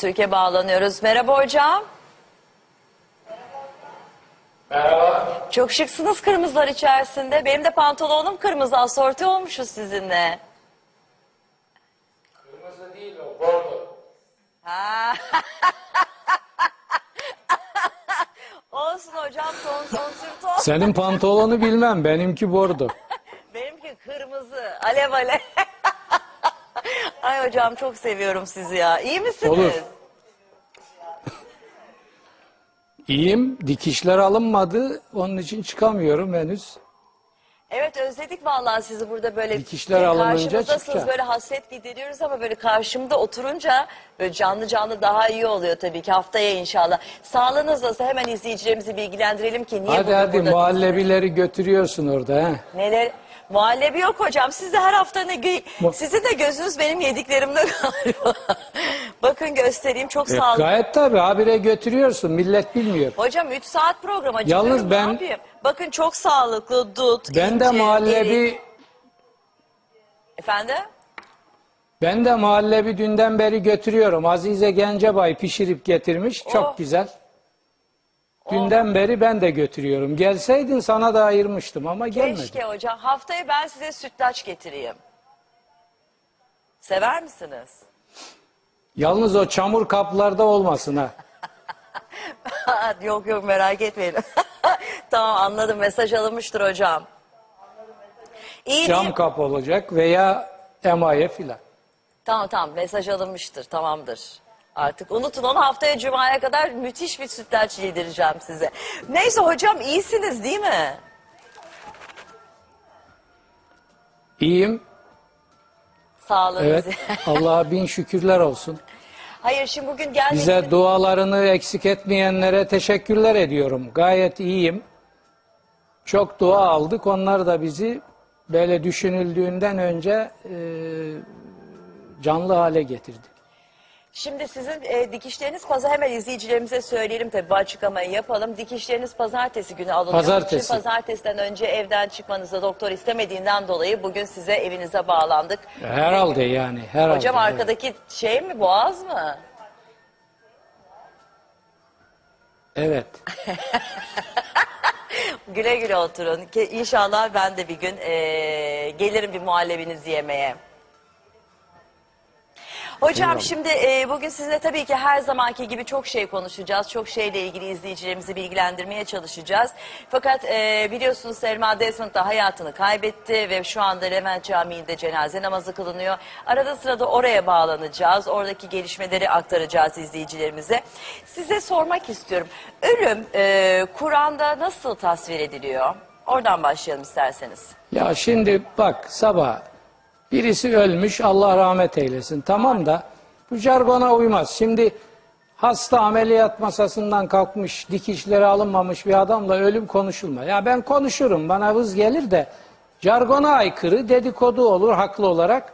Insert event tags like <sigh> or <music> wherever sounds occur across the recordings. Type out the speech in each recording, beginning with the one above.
Türkiye bağlanıyoruz. Merhaba hocam. Merhaba. Çok şıksınız kırmızılar içerisinde. Benim de pantolonum kırmızı. Asorti olmuşuz sizinle. Kırmızı değil o, bordo. Ha. <laughs> Olsun hocam ton son. Senin pantolonu bilmem, benimki bordo. <laughs> Benimki kırmızı. Alev alev. Ay hocam çok seviyorum sizi ya. İyi misiniz? Olur. İyiyim, dikişler alınmadı, onun için çıkamıyorum henüz. Evet özledik vallahi sizi burada böyle Dikişler alınınca karşımızdasınız çıkacak. böyle hasret gideriyoruz ama böyle karşımda oturunca böyle canlı canlı daha iyi oluyor tabii ki haftaya inşallah. Sağlığınız nasıl hemen izleyicilerimizi bilgilendirelim ki niye hadi bugün hadi burada muhallebileri götürüyorsun orada. He. Neler? Muhallebi yok hocam. Siz de her hafta ne sizin de gözünüz benim yediklerimde <laughs> galiba. Bakın göstereyim çok E, sağlıklı. gayet tabii, habire götürüyorsun, millet bilmiyor. Hocam 3 saat program Yalnız acıkıyorum ben- yapayım? Bakın çok sağlıklı dut, Ben de incir, muhallebi, erik. Efendim? ben de muhallebi dünden beri götürüyorum. Azize Gencebay pişirip getirmiş, çok Oh. güzel. Dünden beri ben de götürüyorum. Gelseydin sana da ayırmıştım ama gelmedin. Keşke hocam. Haftaya ben size sütlaç getireyim. Sever misiniz? Yalnız o çamur kaplarda olmasın ha. <laughs> yok yok merak etmeyin. <laughs> tamam anladım mesaj alınmıştır hocam. İyi Cam değil. kap olacak veya emaye filan. Tamam tamam mesaj alınmıştır tamamdır. Artık unutun onu haftaya cumaya kadar müthiş bir sütlaç yedireceğim size. Neyse hocam iyisiniz değil mi? İyiyim. Sağlığınız. Evet. Allah'a bin şükürler olsun. <laughs> Hayır şimdi bugün gelmenizi... Bize dualarını eksik etmeyenlere teşekkürler ediyorum. Gayet iyiyim. Çok dua aldık. Onlar da bizi böyle düşünüldüğünden önce e, canlı hale getirdi. Şimdi sizin e, dikişleriniz pazar hemen izleyicilerimize söyleyelim tabii bu açıklamayı yapalım. Dikişleriniz pazartesi günü alınıyor. Pazartesi. Için pazartesiden önce evden çıkmanızı doktor istemediğinden dolayı bugün size evinize bağlandık. Herhalde yani. Herhalde. Hocam evet. arkadaki şey mi boğaz mı? Evet. <laughs> Güle güle oturun. Ki İnşallah ben de bir gün e, gelirim bir muhallebinizi yemeye. Hocam şimdi e, bugün sizinle tabii ki her zamanki gibi çok şey konuşacağız. Çok şeyle ilgili izleyicilerimizi bilgilendirmeye çalışacağız. Fakat e, biliyorsunuz Selma Desmond da hayatını kaybetti ve şu anda Levent Camii'nde cenaze namazı kılınıyor. Arada sırada oraya bağlanacağız. Oradaki gelişmeleri aktaracağız izleyicilerimize. Size sormak istiyorum. Ölüm e, Kur'an'da nasıl tasvir ediliyor? Oradan başlayalım isterseniz. Ya şimdi bak sabah birisi ölmüş Allah rahmet eylesin tamam da bu jargona uymaz. Şimdi hasta ameliyat masasından kalkmış dikişleri alınmamış bir adamla ölüm konuşulma. Ya ben konuşurum bana vız gelir de jargona aykırı dedikodu olur haklı olarak.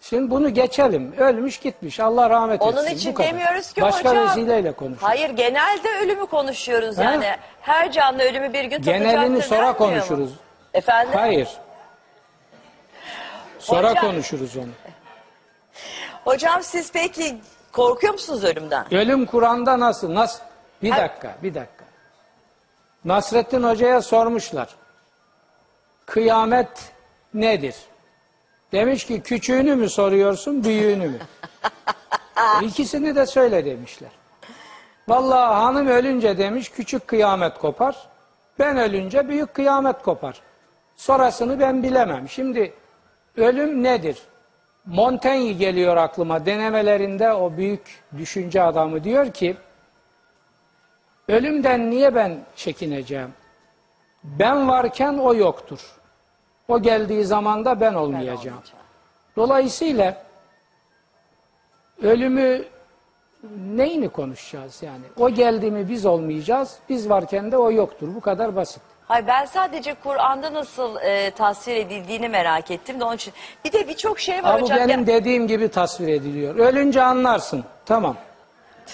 Şimdi bunu geçelim. Ölmüş gitmiş. Allah rahmet etsin. Onun için demiyoruz ki Başka hocam. vesileyle konuşuruz. Hayır genelde ölümü konuşuyoruz Ha? yani. Her canlı ölümü bir gün tadacaktır Genelini sonra denmiyor mu? konuşuruz. Efendim? Hayır. Sonra Hocam- konuşuruz onu. Hocam siz peki korkuyor musunuz ölümden? Ölüm Kur'an'da nasıl? Nasıl? Bir Hayır. dakika, bir dakika. Nasrettin Hoca'ya sormuşlar. Kıyamet nedir? Demiş ki küçüğünü mü soruyorsun, büyüğünü mü? E, <laughs> İkisini de söyle demişler. Vallahi hanım ölünce demiş küçük kıyamet kopar. Ben ölünce büyük kıyamet kopar. Sonrasını ben bilemem. Şimdi ölüm nedir? Montaigne geliyor aklıma denemelerinde o büyük düşünce adamı diyor ki ölümden niye ben çekineceğim? Ben varken o yoktur. O geldiği zaman da ben olmayacağım. Dolayısıyla ölümü neyini konuşacağız yani? O geldi mi biz olmayacağız, biz varken de o yoktur. Bu kadar basit. Hayır ben sadece Kur'an'da nasıl e, tasvir edildiğini merak ettim de onun için. Bir de birçok şey var bu hocam. benim Ya- dediğim gibi tasvir ediliyor. Ölünce anlarsın. Tamam.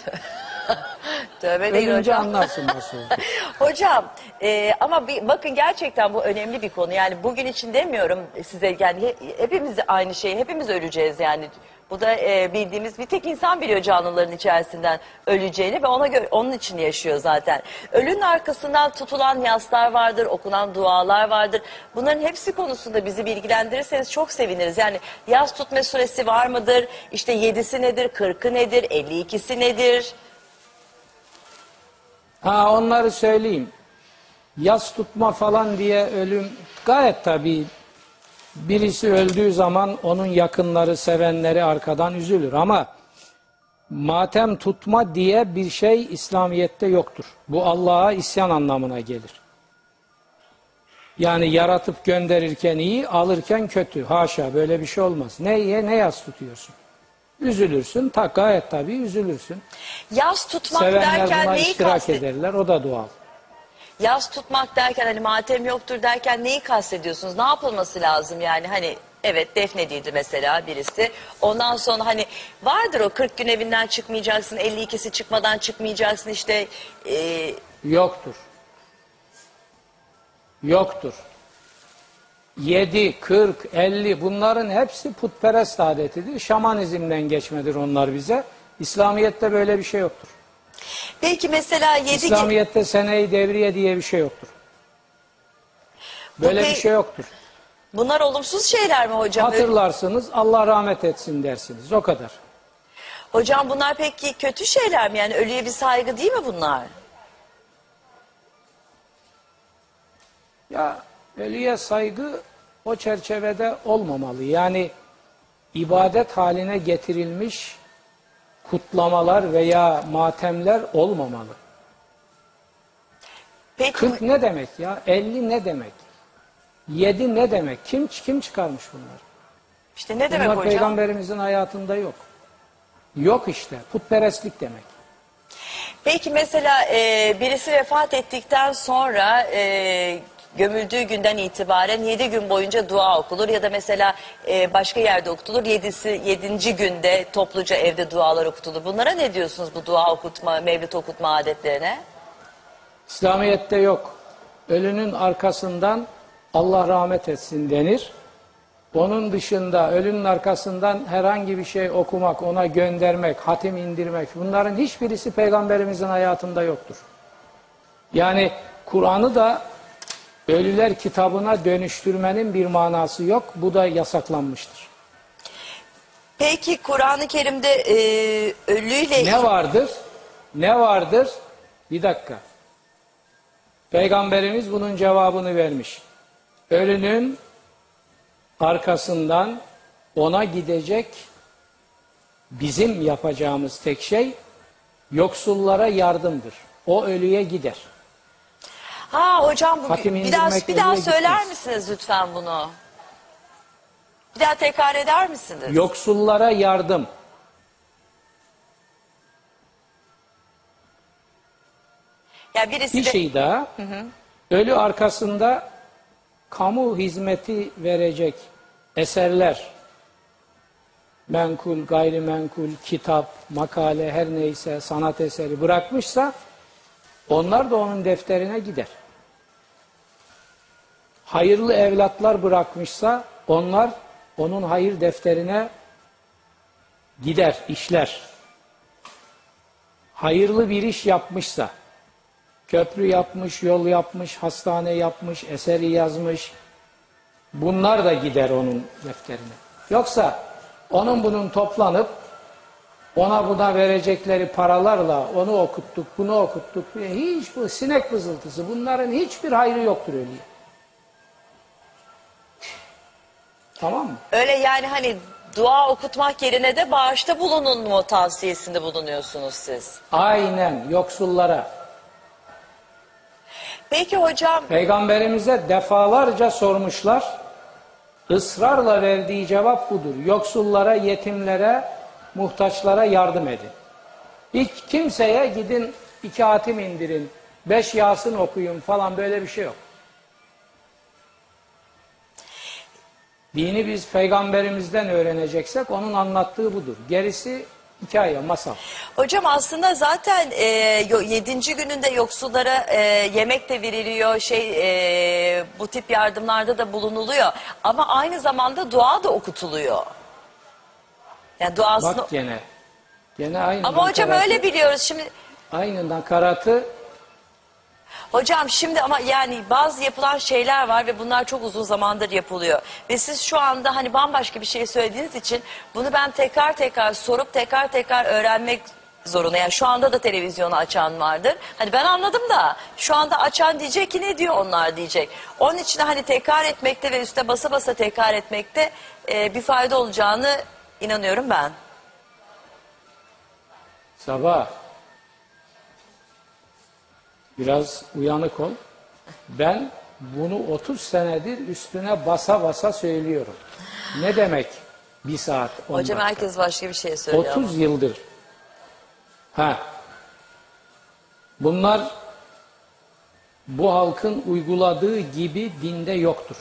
<laughs> Tövbe değil Ölünce hocam. anlarsın nasıl. <laughs> Hocam e, ama bir, bakın gerçekten bu önemli bir konu. Yani bugün için demiyorum size yani he- hepimiz aynı şey hepimiz öleceğiz yani. Bu da e, bildiğimiz bir tek insan biliyor canlıların içerisinden öleceğini ve ona göre onun için yaşıyor zaten. Ölünün arkasından tutulan yaslar vardır, okunan dualar vardır. Bunların hepsi konusunda bizi bilgilendirirseniz çok seviniriz. Yani yas tutma süresi var mıdır? İşte yedisi nedir, kırkı nedir, 52'si nedir? Ha onları söyleyeyim. Yas tutma falan diye ölüm gayet tabii birisi öldüğü zaman onun yakınları, sevenleri arkadan üzülür ama matem tutma diye bir şey İslamiyet'te yoktur. Bu Allah'a isyan anlamına gelir. Yani yaratıp gönderirken iyi, alırken kötü. Haşa böyle bir şey olmaz. Ne ne yas tutuyorsun? Üzülürsün. Ta gayet tabii üzülürsün. Yas tutmak Sevenler derken buna neyi iştirak kastediyorsunuz? ederler. O da doğal. Yas tutmak derken hani matem yoktur derken neyi kastediyorsunuz? Ne yapılması lazım yani hani evet defnedildi mesela birisi. Ondan sonra hani vardır o 40 gün evinden çıkmayacaksın 52'si çıkmadan çıkmayacaksın işte e, Yoktur. Yoktur. 7, 40, 50 bunların hepsi putperest adetidir. Şamanizmden geçmedir onlar bize. İslamiyet'te böyle bir şey yoktur. Peki mesela 7 İslamiyet'te seneyi devriye diye bir şey yoktur. Böyle Bu bir pe- şey yoktur. bunlar olumsuz şeyler mi hocam? Hatırlarsınız Allah rahmet etsin dersiniz. O kadar. Hocam bunlar peki kötü şeyler mi? Yani ölüye bir saygı değil mi bunlar? Ya ölüye saygı o çerçevede olmamalı. Yani ibadet haline getirilmiş kutlamalar veya matemler olmamalı. Peki 40 ne demek ya? 50 ne demek? 7 ne demek? Kim kim çıkarmış bunları? işte ne demek Bunlar hocam? peygamberimizin hayatında yok. Yok işte. Putperestlik demek. Peki mesela e, birisi vefat ettikten sonra e, gömüldüğü günden itibaren 7 gün boyunca dua okunur ya da mesela e, başka yerde okutulur. Yedisi, yedinci günde topluca evde dualar okutulur. Bunlara ne diyorsunuz bu dua okutma, mevlüt okutma adetlerine? İslamiyet'te yok. Ölünün arkasından Allah rahmet etsin denir. Onun dışında ölünün arkasından herhangi bir şey okumak, ona göndermek, hatim indirmek bunların hiçbirisi peygamberimizin hayatında yoktur. Yani Kur'an'ı da ölüler kitabına dönüştürmenin bir manası yok. Bu da yasaklanmıştır. Peki Kur'an-ı Kerim'de e, ölüyle Ne vardır? Ne vardır? Bir dakika. Peygamberimiz bunun cevabını vermiş. Ölünün arkasından ona gidecek bizim yapacağımız tek şey yoksullara yardımdır. O ölüye gider. Ha hocam bu, Hatim bir daha bir daha söyler gitmez. misiniz lütfen bunu? Bir daha tekrar eder misiniz? Yoksullara yardım. Ya birisi Bir de şey daha. Ölü arkasında kamu hizmeti verecek eserler, menkul, gayrimenkul, kitap, makale, her neyse sanat eseri bırakmışsa onlar da onun defterine gider. Hayırlı evlatlar bırakmışsa onlar onun hayır defterine gider, işler. Hayırlı bir iş yapmışsa, köprü yapmış, yol yapmış, hastane yapmış, eseri yazmış. Bunlar da gider onun defterine. Yoksa onun bunun toplanıp ona buna verecekleri paralarla onu okuttuk, bunu okuttuk. Hiç bu sinek vızıltısı bunların hiçbir hayrı yoktur öyle. Tamam mı? öyle yani hani dua okutmak yerine de bağışta bulunun mu tavsiyesinde bulunuyorsunuz siz? Aynen yoksullara. Peki hocam Peygamberimize defalarca sormuşlar. Israrla verdiği cevap budur. Yoksullara, yetimlere, muhtaçlara yardım edin. Hiç kimseye gidin iki hatim indirin, beş Yasin okuyun falan böyle bir şey yok. Dini biz peygamberimizden öğreneceksek onun anlattığı budur. Gerisi hikaye, masal. hocam aslında zaten e, yedinci gününde yoksullara e, yemek de veriliyor şey e, bu tip yardımlarda da bulunuluyor ama aynı zamanda dua da okutuluyor. Yani duasını... Bak gene. Gene aynı. Ama hocam öyle biliyoruz şimdi. Aynı nakaratı Hocam şimdi ama yani bazı yapılan şeyler var ve bunlar çok uzun zamandır yapılıyor. Ve siz şu anda hani bambaşka bir şey söylediğiniz için bunu ben tekrar tekrar sorup tekrar tekrar öğrenmek zorunda. Yani şu anda da televizyonu açan vardır. Hani ben anladım da şu anda açan diyecek ki ne diyor onlar diyecek. Onun için hani tekrar etmekte ve üste basa basa tekrar etmekte e, bir fayda olacağını inanıyorum ben. sabah biraz uyanık ol. Ben bunu 30 senedir üstüne basa basa söylüyorum. Ne demek bir saat? on Hocam dakika? herkes başka bir şey söylüyor. ama. 30 yıldır. Ha. Bunlar bu halkın uyguladığı gibi dinde yoktur.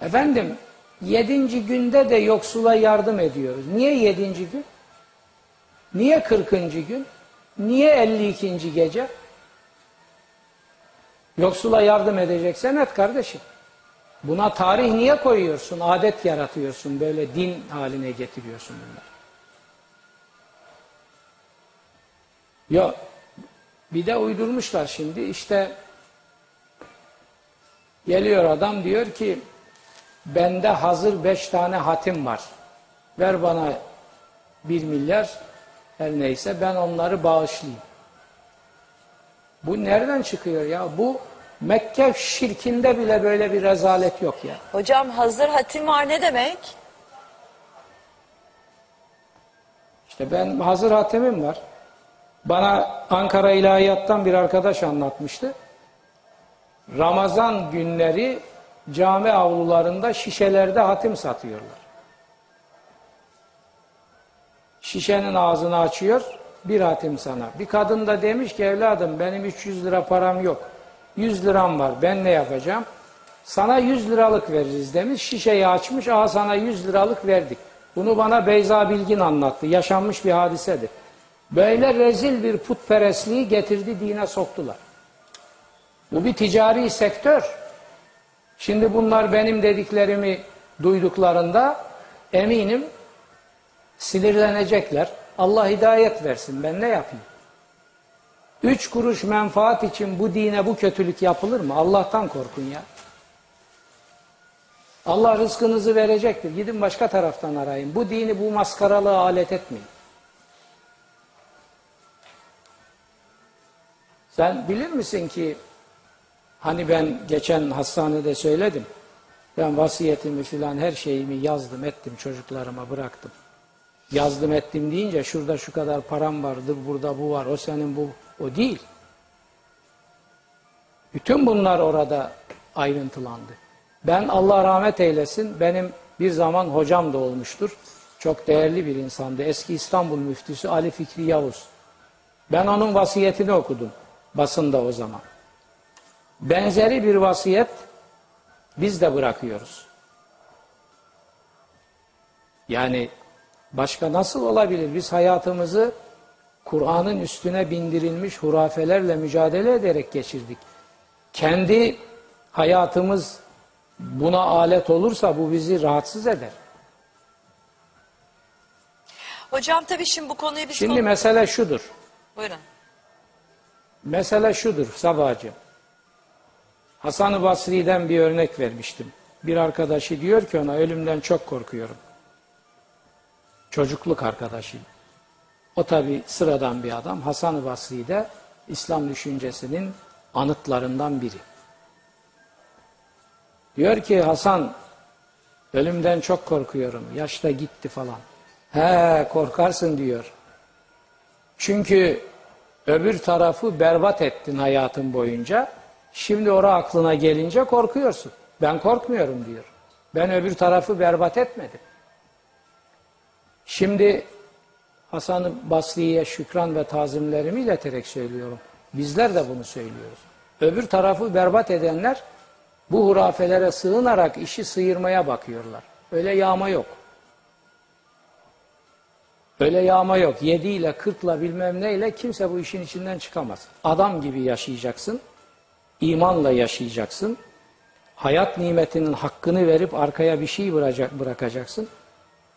Efendim, yedinci günde de yoksula yardım ediyoruz. Niye yedinci gün? Niye kırkıncı gün? Niye 52. gece? Yoksula yardım edeceksen et kardeşim. Buna tarih niye koyuyorsun? Adet yaratıyorsun. Böyle din haline getiriyorsun bunları. Ya bir de uydurmuşlar şimdi işte geliyor adam diyor ki bende hazır beş tane hatim var. Ver bana bir milyar her neyse ben onları bağışlayayım. Bu nereden çıkıyor ya? Bu Mekke şirkinde bile böyle bir rezalet yok ya. Hocam hazır hatim var ne demek? İşte ben hazır hatemim var. Bana Ankara İlahiyat'tan bir arkadaş anlatmıştı. Ramazan günleri cami avlularında şişelerde hatim satıyorlar. Şişenin ağzını açıyor, bir hatim sana. Bir kadın da demiş ki evladım benim 300 lira param yok. 100 liram var ben ne yapacağım? Sana 100 liralık veririz demiş. Şişeyi açmış, aha sana 100 liralık verdik. Bunu bana Beyza Bilgin anlattı. Yaşanmış bir hadisedir. Böyle rezil bir putperestliği getirdi dine soktular. Bu bir ticari sektör. Şimdi bunlar benim dediklerimi duyduklarında eminim sinirlenecekler. Allah hidayet versin ben ne yapayım? Üç kuruş menfaat için bu dine bu kötülük yapılır mı? Allah'tan korkun ya. Allah rızkınızı verecektir. Gidin başka taraftan arayın. Bu dini bu maskaralığa alet etmeyin. Sen bilir misin ki hani ben geçen hastanede söyledim. Ben vasiyetimi filan her şeyimi yazdım ettim çocuklarıma bıraktım. Yazdım ettim deyince şurada şu kadar param vardır, burada bu var, o senin bu, o değil. Bütün bunlar orada ayrıntılandı. Ben Allah rahmet eylesin, benim bir zaman hocam da olmuştur. Çok değerli bir insandı. Eski İstanbul müftüsü Ali Fikri Yavuz. Ben onun vasiyetini okudum basında o zaman. Benzeri bir vasiyet biz de bırakıyoruz. Yani başka nasıl olabilir? Biz hayatımızı Kur'an'ın üstüne bindirilmiş hurafelerle mücadele ederek geçirdik. Kendi hayatımız buna alet olursa bu bizi rahatsız eder. Hocam tabii şimdi bu konuyu biz... Şimdi konu- mesele şudur. Buyurun. Mesele şudur Sabahcığım. Hasan-ı Basri'den bir örnek vermiştim. Bir arkadaşı diyor ki ona ölümden çok korkuyorum. Çocukluk arkadaşı. O tabi sıradan bir adam. Hasan-ı Basri de İslam düşüncesinin anıtlarından biri. Diyor ki Hasan ölümden çok korkuyorum. Yaşta gitti falan. He korkarsın diyor. Çünkü öbür tarafı berbat ettin hayatın boyunca. Şimdi ora aklına gelince korkuyorsun. Ben korkmuyorum diyor. Ben öbür tarafı berbat etmedim. Şimdi Hasan-ı Basri'ye şükran ve tazimlerimi ileterek söylüyorum. Bizler de bunu söylüyoruz. Öbür tarafı berbat edenler bu hurafelere sığınarak işi sıyırmaya bakıyorlar. Öyle yağma yok. Öyle yağma yok. Yediyle, kırkla bilmem neyle kimse bu işin içinden çıkamaz. Adam gibi yaşayacaksın. İmanla yaşayacaksın. Hayat nimetinin hakkını verip arkaya bir şey bırakacak, bırakacaksın.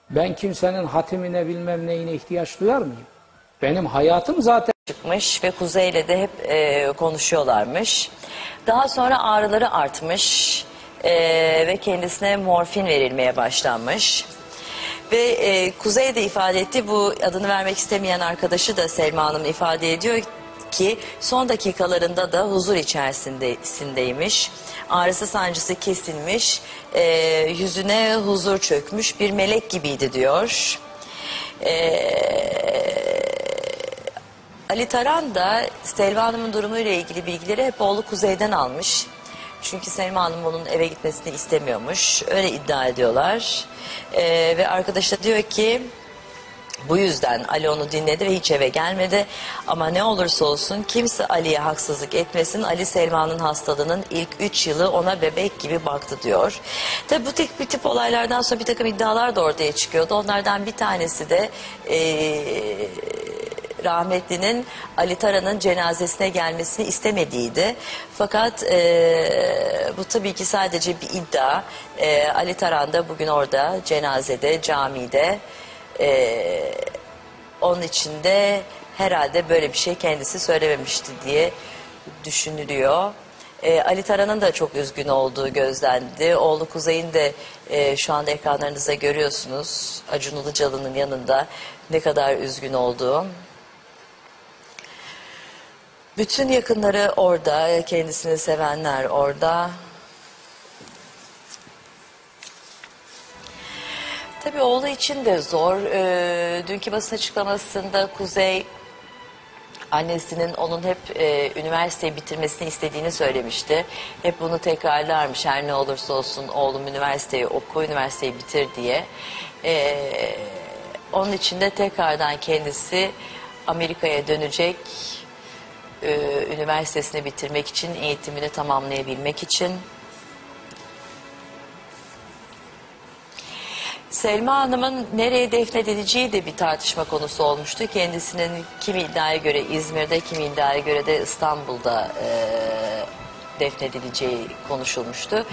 Ben kimsenin hatimine bilmem neyine ihtiyaç duyar mıyım? Benim hayatım zaten çıkmış ve Kuzey'le de hep e, konuşuyorlarmış. Daha sonra ağrıları artmış e, ve kendisine morfin verilmeye başlanmış. Ve e, Kuzey de ifade etti, bu adını vermek istemeyen arkadaşı da Selma Hanım ifade ediyor ki son dakikalarında da huzur içerisindeymiş. Ağrısı sancısı kesilmiş, e, yüzüne huzur çökmüş bir melek gibiydi diyor. Ali Taran da Selma Hanım'ın durumuyla ilgili bilgileri hep oğlu Kuzey'den almış. Çünkü Selma Hanım onun eve gitmesini istemiyormuş. Öyle iddia ediyorlar. Ee, ve arkadaş da diyor ki bu yüzden Ali onu dinledi ve hiç eve gelmedi. Ama ne olursa olsun kimse Ali'ye haksızlık etmesin. Ali Selma'nın hastalığının ilk 3 yılı ona bebek gibi baktı diyor. Tabi bu tip, bir tip olaylardan sonra bir takım iddialar da ortaya çıkıyordu. Onlardan bir tanesi de... eee rahmetlinin Ali Taran'ın cenazesine gelmesini istemediğiydi. Fakat e, bu tabii ki sadece bir iddia. E, Ali Taran da bugün orada cenazede, camide. E, onun için de herhalde böyle bir şey kendisi söylememişti diye düşünülüyor. E, Ali Taran'ın da çok üzgün olduğu gözlendi. Oğlu Kuzey'in de e, şu anda ekranlarınızda görüyorsunuz. Acun Ilıcalı'nın yanında ne kadar üzgün olduğu. Bütün yakınları orada, kendisini sevenler orada. Tabii oğlu için de zor. Ee, dünkü basın açıklamasında Kuzey annesinin onun hep e, üniversiteyi bitirmesini istediğini söylemişti. Hep bunu tekrarlarmış her ne olursa olsun oğlum üniversiteyi oku, üniversiteyi bitir diye. Ee, onun için de tekrardan kendisi Amerika'ya dönecek e, üniversitesini bitirmek için, eğitimini tamamlayabilmek için. Selma Hanım'ın nereye defnedileceği de bir tartışma konusu olmuştu. Kendisinin kimi iddiaya göre İzmir'de, kimi iddiaya göre de İstanbul'da e, defnedileceği konuşulmuştu.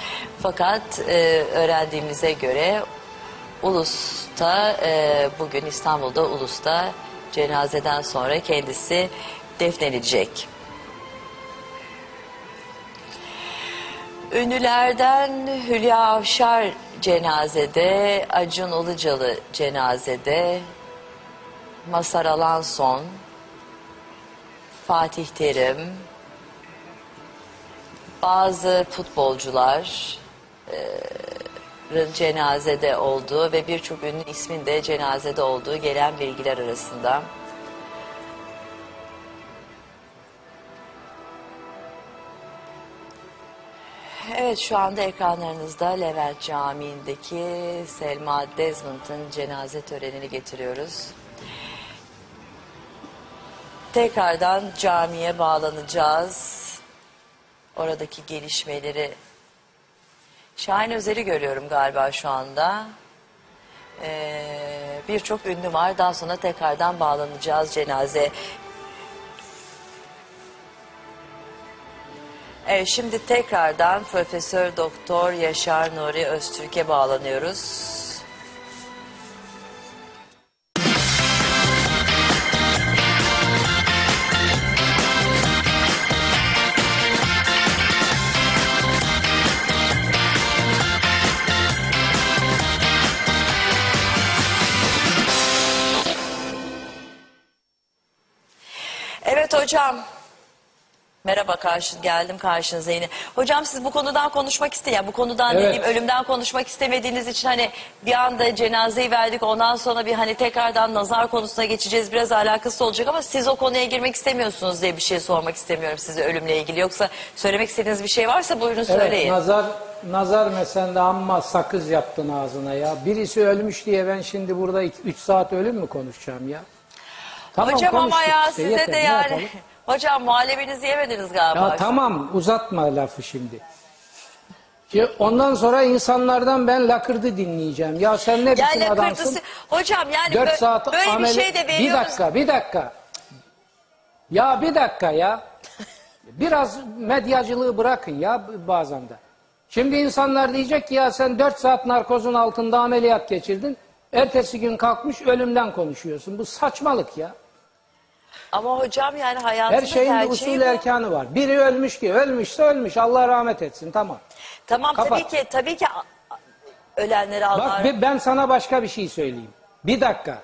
Fakat e, öğrendiğimize göre Ulus'ta, e, bugün İstanbul'da Ulus'ta cenazeden sonra kendisi defnedilecek. Ünlülerden Hülya Avşar cenazede, Acun Ilıcalı cenazede, Masar Alanson, Fatih Terim, bazı futbolcular e, cenazede olduğu ve birçok ünlü ismin de cenazede olduğu gelen bilgiler arasında. Evet şu anda ekranlarınızda Levent Camii'ndeki Selma Desmond'ın cenaze törenini getiriyoruz. Tekrardan camiye bağlanacağız. Oradaki gelişmeleri Şahin Özel'i görüyorum galiba şu anda. Ee, Birçok ünlü var. Daha sonra tekrardan bağlanacağız cenaze. Evet, şimdi tekrardan Profesör Doktor Yaşar Nuri Öztürk'e bağlanıyoruz. Evet hocam. Merhaba karşı geldim karşınıza yine. Hocam siz bu konudan konuşmak isteyen, yani bu konudan Evet. dediğim ölümden konuşmak istemediğiniz için hani bir anda cenazeyi verdik ondan sonra bir hani tekrardan nazar konusuna geçeceğiz biraz alakası olacak ama siz o konuya girmek istemiyorsunuz diye bir şey sormak istemiyorum size ölümle ilgili. Yoksa söylemek istediğiniz bir şey varsa buyurun Evet, söyleyin. nazar nazar meselende amma sakız yaptın ağzına ya. Birisi ölmüş diye ben şimdi burada 3 saat ölüm mü konuşacağım ya? Tamam, hocam ama ya işte, size yeter, de yani. Hocam muhallebinizi yemediniz galiba. Ya tamam uzatma lafı şimdi. Ki Ondan sonra insanlardan ben lakırdı dinleyeceğim. Ya sen ne biçim Yani adamsın? hocam yani 4 bö- saat böyle amele- bir şey de Bir veriyoruz. dakika, bir dakika. Ya bir dakika ya. Biraz medyacılığı bırakın ya bazen de. Şimdi insanlar diyecek ki ya sen 4 saat narkozun altında ameliyat geçirdin. Ertesi gün kalkmış ölümden konuşuyorsun. Bu saçmalık ya. Ama hocam yani hayatın Her şeyin bir usul bu. erkanı var. Biri ölmüş ki ölmüşse ölmüş. Allah rahmet etsin tamam. Tamam Kapat. tabii ki tabii ki ölenleri Allah Bak bir- ben sana başka bir şey söyleyeyim. Bir dakika.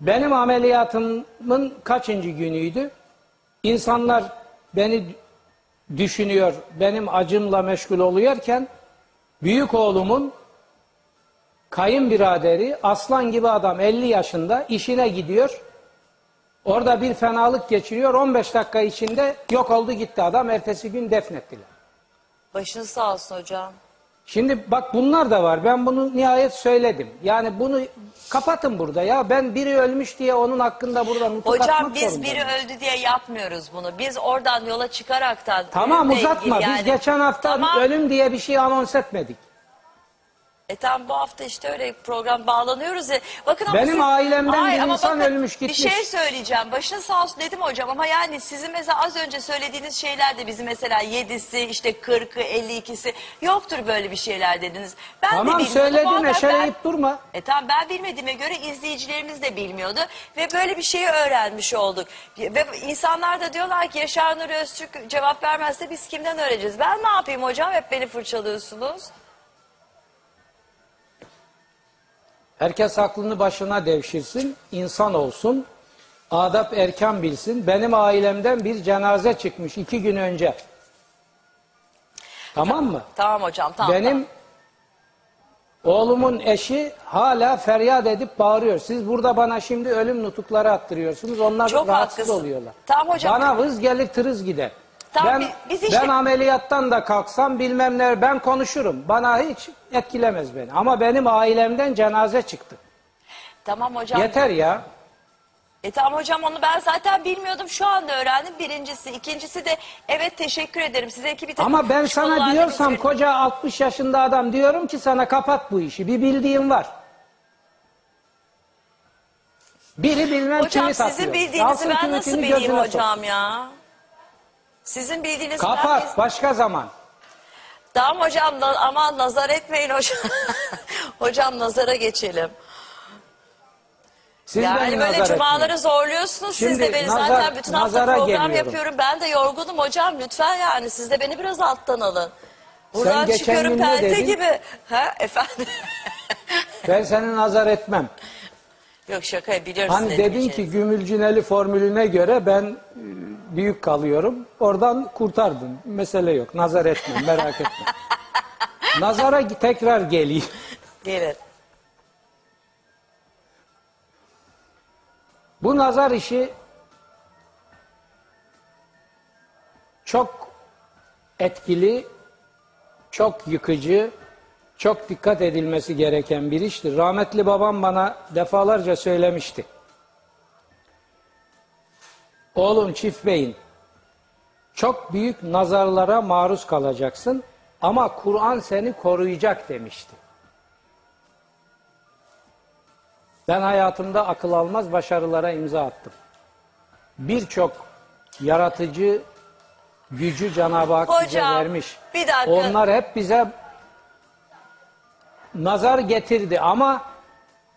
Benim ameliyatımın kaçıncı günüydü? İnsanlar beni düşünüyor, benim acımla meşgul oluyorken büyük oğlumun kayınbiraderi aslan gibi adam 50 yaşında işine gidiyor. Orada bir fenalık geçiriyor. 15 dakika içinde yok oldu gitti adam. Ertesi gün defnettiler. Başınız sağ olsun hocam. Şimdi bak bunlar da var. Ben bunu nihayet söyledim. Yani bunu kapatın burada ya. Ben biri ölmüş diye onun hakkında burada nutuk Hocam atmak biz zorundayım. biri öldü diye yapmıyoruz bunu. Biz oradan yola çıkaraktan Tamam uzatma. Biz geçen hafta Tamam. ölüm diye bir şey anons etmedik. E tamam bu hafta işte öyle program bağlanıyoruz ya. Bakın ama Benim siz- ailemden bir ama insan ölmüş gitmiş. Bir şey söyleyeceğim. Başına sağ olsun dedim hocam ama yani sizin mesela az önce söylediğiniz şeyler de bizim mesela 7'si işte 40'ı 52'si yoktur böyle bir şeyler dediniz. Ben de tamam bilmiyordum. söyledin Muhakkak ben- eşeleyip durma. E tamam ben bilmediğime göre izleyicilerimiz de bilmiyordu ve böyle bir şeyi öğrenmiş olduk. Ve insanlar da diyorlar ki Yaşar Nur Öztürk cevap vermezse biz kimden öğreneceğiz? Ben ne yapayım hocam hep beni fırçalıyorsunuz. Herkes aklını başına devşirsin, insan olsun, adap erken bilsin. Benim ailemden bir cenaze çıkmış iki gün önce. Tamam mı? Tamam hocam tamam. Benim oğlumun eşi hala feryat edip bağırıyor. Siz burada bana şimdi ölüm nutukları attırıyorsunuz. Onlar Çok rahatsız haklısın. oluyorlar. Tamam hocam. Bana vız gelir tırız gider. Tamam, ben, bi- biz işte- ben ameliyattan da kalksam bilmem ne ben konuşurum. Bana hiç etkilemez beni. Ama benim ailemden cenaze çıktı. Tamam hocam. Yeter ya. E tamam hocam onu ben zaten bilmiyordum. Şu anda öğrendim. Birincisi. ikincisi de evet teşekkür ederim. Size iki bir Ama ben sana diyorsam koca 60 yaşında adam diyorum ki sana kapat bu işi. Bir bildiğin var. Biri bilmem Hocam kimi sizin satıyor. bildiğinizi Alsın ben tweetini nasıl bileyim sok. hocam ya? Sizin bildiğinizi ben Kapat biz- başka zaman. Tamam hocam na- aman nazar etmeyin hocam. <laughs> hocam nazara geçelim. Siz yani böyle cumaları etmeyin. zorluyorsunuz siz Şimdi de beni. nazar- Zaten bütün hafta program geliyorum. yapıyorum. Ben de yorgunum hocam lütfen yani. Siz de beni biraz alttan alın. Buradan geçen çıkıyorum pelte dedin? gibi. Ha efendim. <laughs> Ben seni nazar etmem. Yok şaka biliyorum Hani dedin ki gümülcüneli formülüne göre ben büyük kalıyorum. Oradan kurtardın. Mesele yok. Nazar etmem merak etme. <laughs> Nazara tekrar geleyim. Gelin. Bu nazar işi çok etkili, çok yıkıcı, çok dikkat edilmesi gereken bir iştir. Rahmetli babam bana defalarca söylemişti. Oğlum çift beyin, çok büyük nazarlara maruz kalacaksın ama Kur'an seni koruyacak demişti. Ben hayatımda akıl almaz başarılara imza attım. Birçok yaratıcı gücü Cenab-ı Hak bize Hocam, vermiş. bir dakika. Onlar hep bize nazar getirdi ama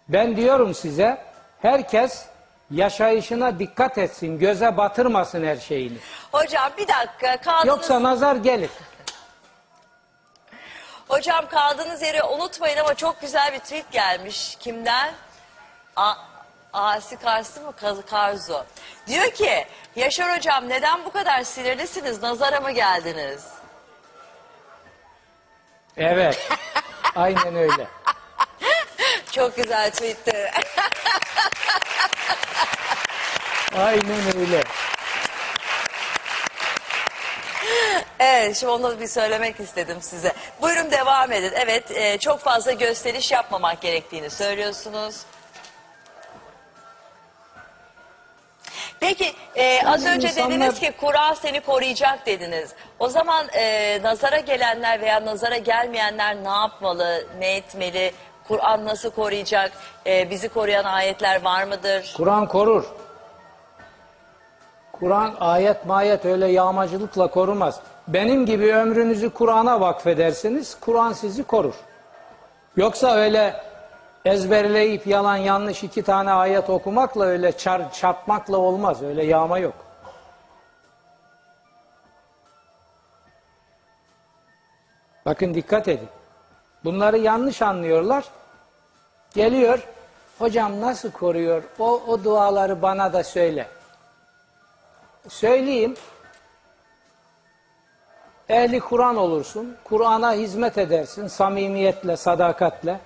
ben diyorum size herkes yaşayışına dikkat etsin, göze batırmasın her şeyini. Hocam bir dakika kaldınız. Yoksa nazar gelir. Hocam kaldığınız yeri unutmayın ama çok güzel bir tweet gelmiş. Kimden? A Asi Karsı mı Kaz Karzu? Diyor ki Yaşar hocam neden bu kadar sinirlisiniz? Nazara mı geldiniz? Evet. Aynen öyle. <laughs> Çok güzel tweetti. <laughs> Aynen öyle. evet şimdi onu da bir söylemek istedim size. Buyurun devam edin. Evet e, çok fazla gösteriş yapmamak gerektiğini söylüyorsunuz. Peki e, az Yani önce insanlar- dediniz ki Kur'an seni koruyacak dediniz. O zaman e, nazara gelenler veya nazara gelmeyenler ne yapmalı, ne etmeli? Kur'an nasıl koruyacak? E, bizi koruyan ayetler var mıdır? Kur'an korur. Kur'an ayet mayet öyle yağmacılıkla korumaz. Benim gibi ömrünüzü Kur'an'a vakfedersiniz, Kur'an sizi korur. Yoksa öyle ezberleyip yalan yanlış iki tane ayet okumakla öyle çar, çarpmakla olmaz. Öyle yağma yok. Bakın dikkat edin. Bunları yanlış anlıyorlar. Geliyor, hocam nasıl koruyor? O, o duaları bana da söyle. Söyleyeyim. Ehli Kur'an olursun. Kur'an'a hizmet edersin samimiyetle, sadakatle.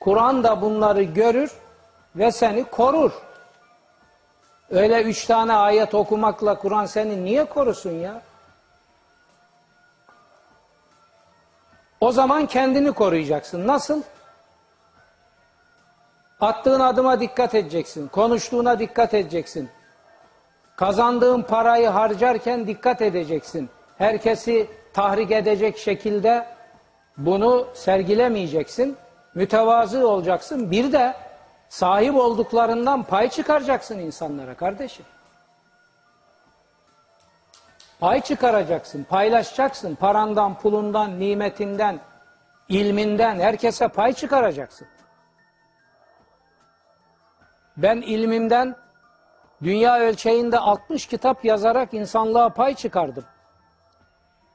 Kur'an da bunları görür ve seni korur. Öyle üç tane ayet okumakla Kur'an seni niye korusun ya? O zaman kendini koruyacaksın. Nasıl? Attığın adıma dikkat edeceksin. Konuştuğuna dikkat edeceksin. Kazandığın parayı harcarken dikkat edeceksin. Herkesi tahrik edecek şekilde bunu sergilemeyeceksin. Mütevazı olacaksın. Bir de sahip olduklarından pay çıkaracaksın insanlara kardeşim. Pay çıkaracaksın, paylaşacaksın. Parandan, pulundan, nimetinden, ilminden herkese pay çıkaracaksın. Ben ilmimden dünya ölçeğinde 60 kitap yazarak insanlığa pay çıkardım.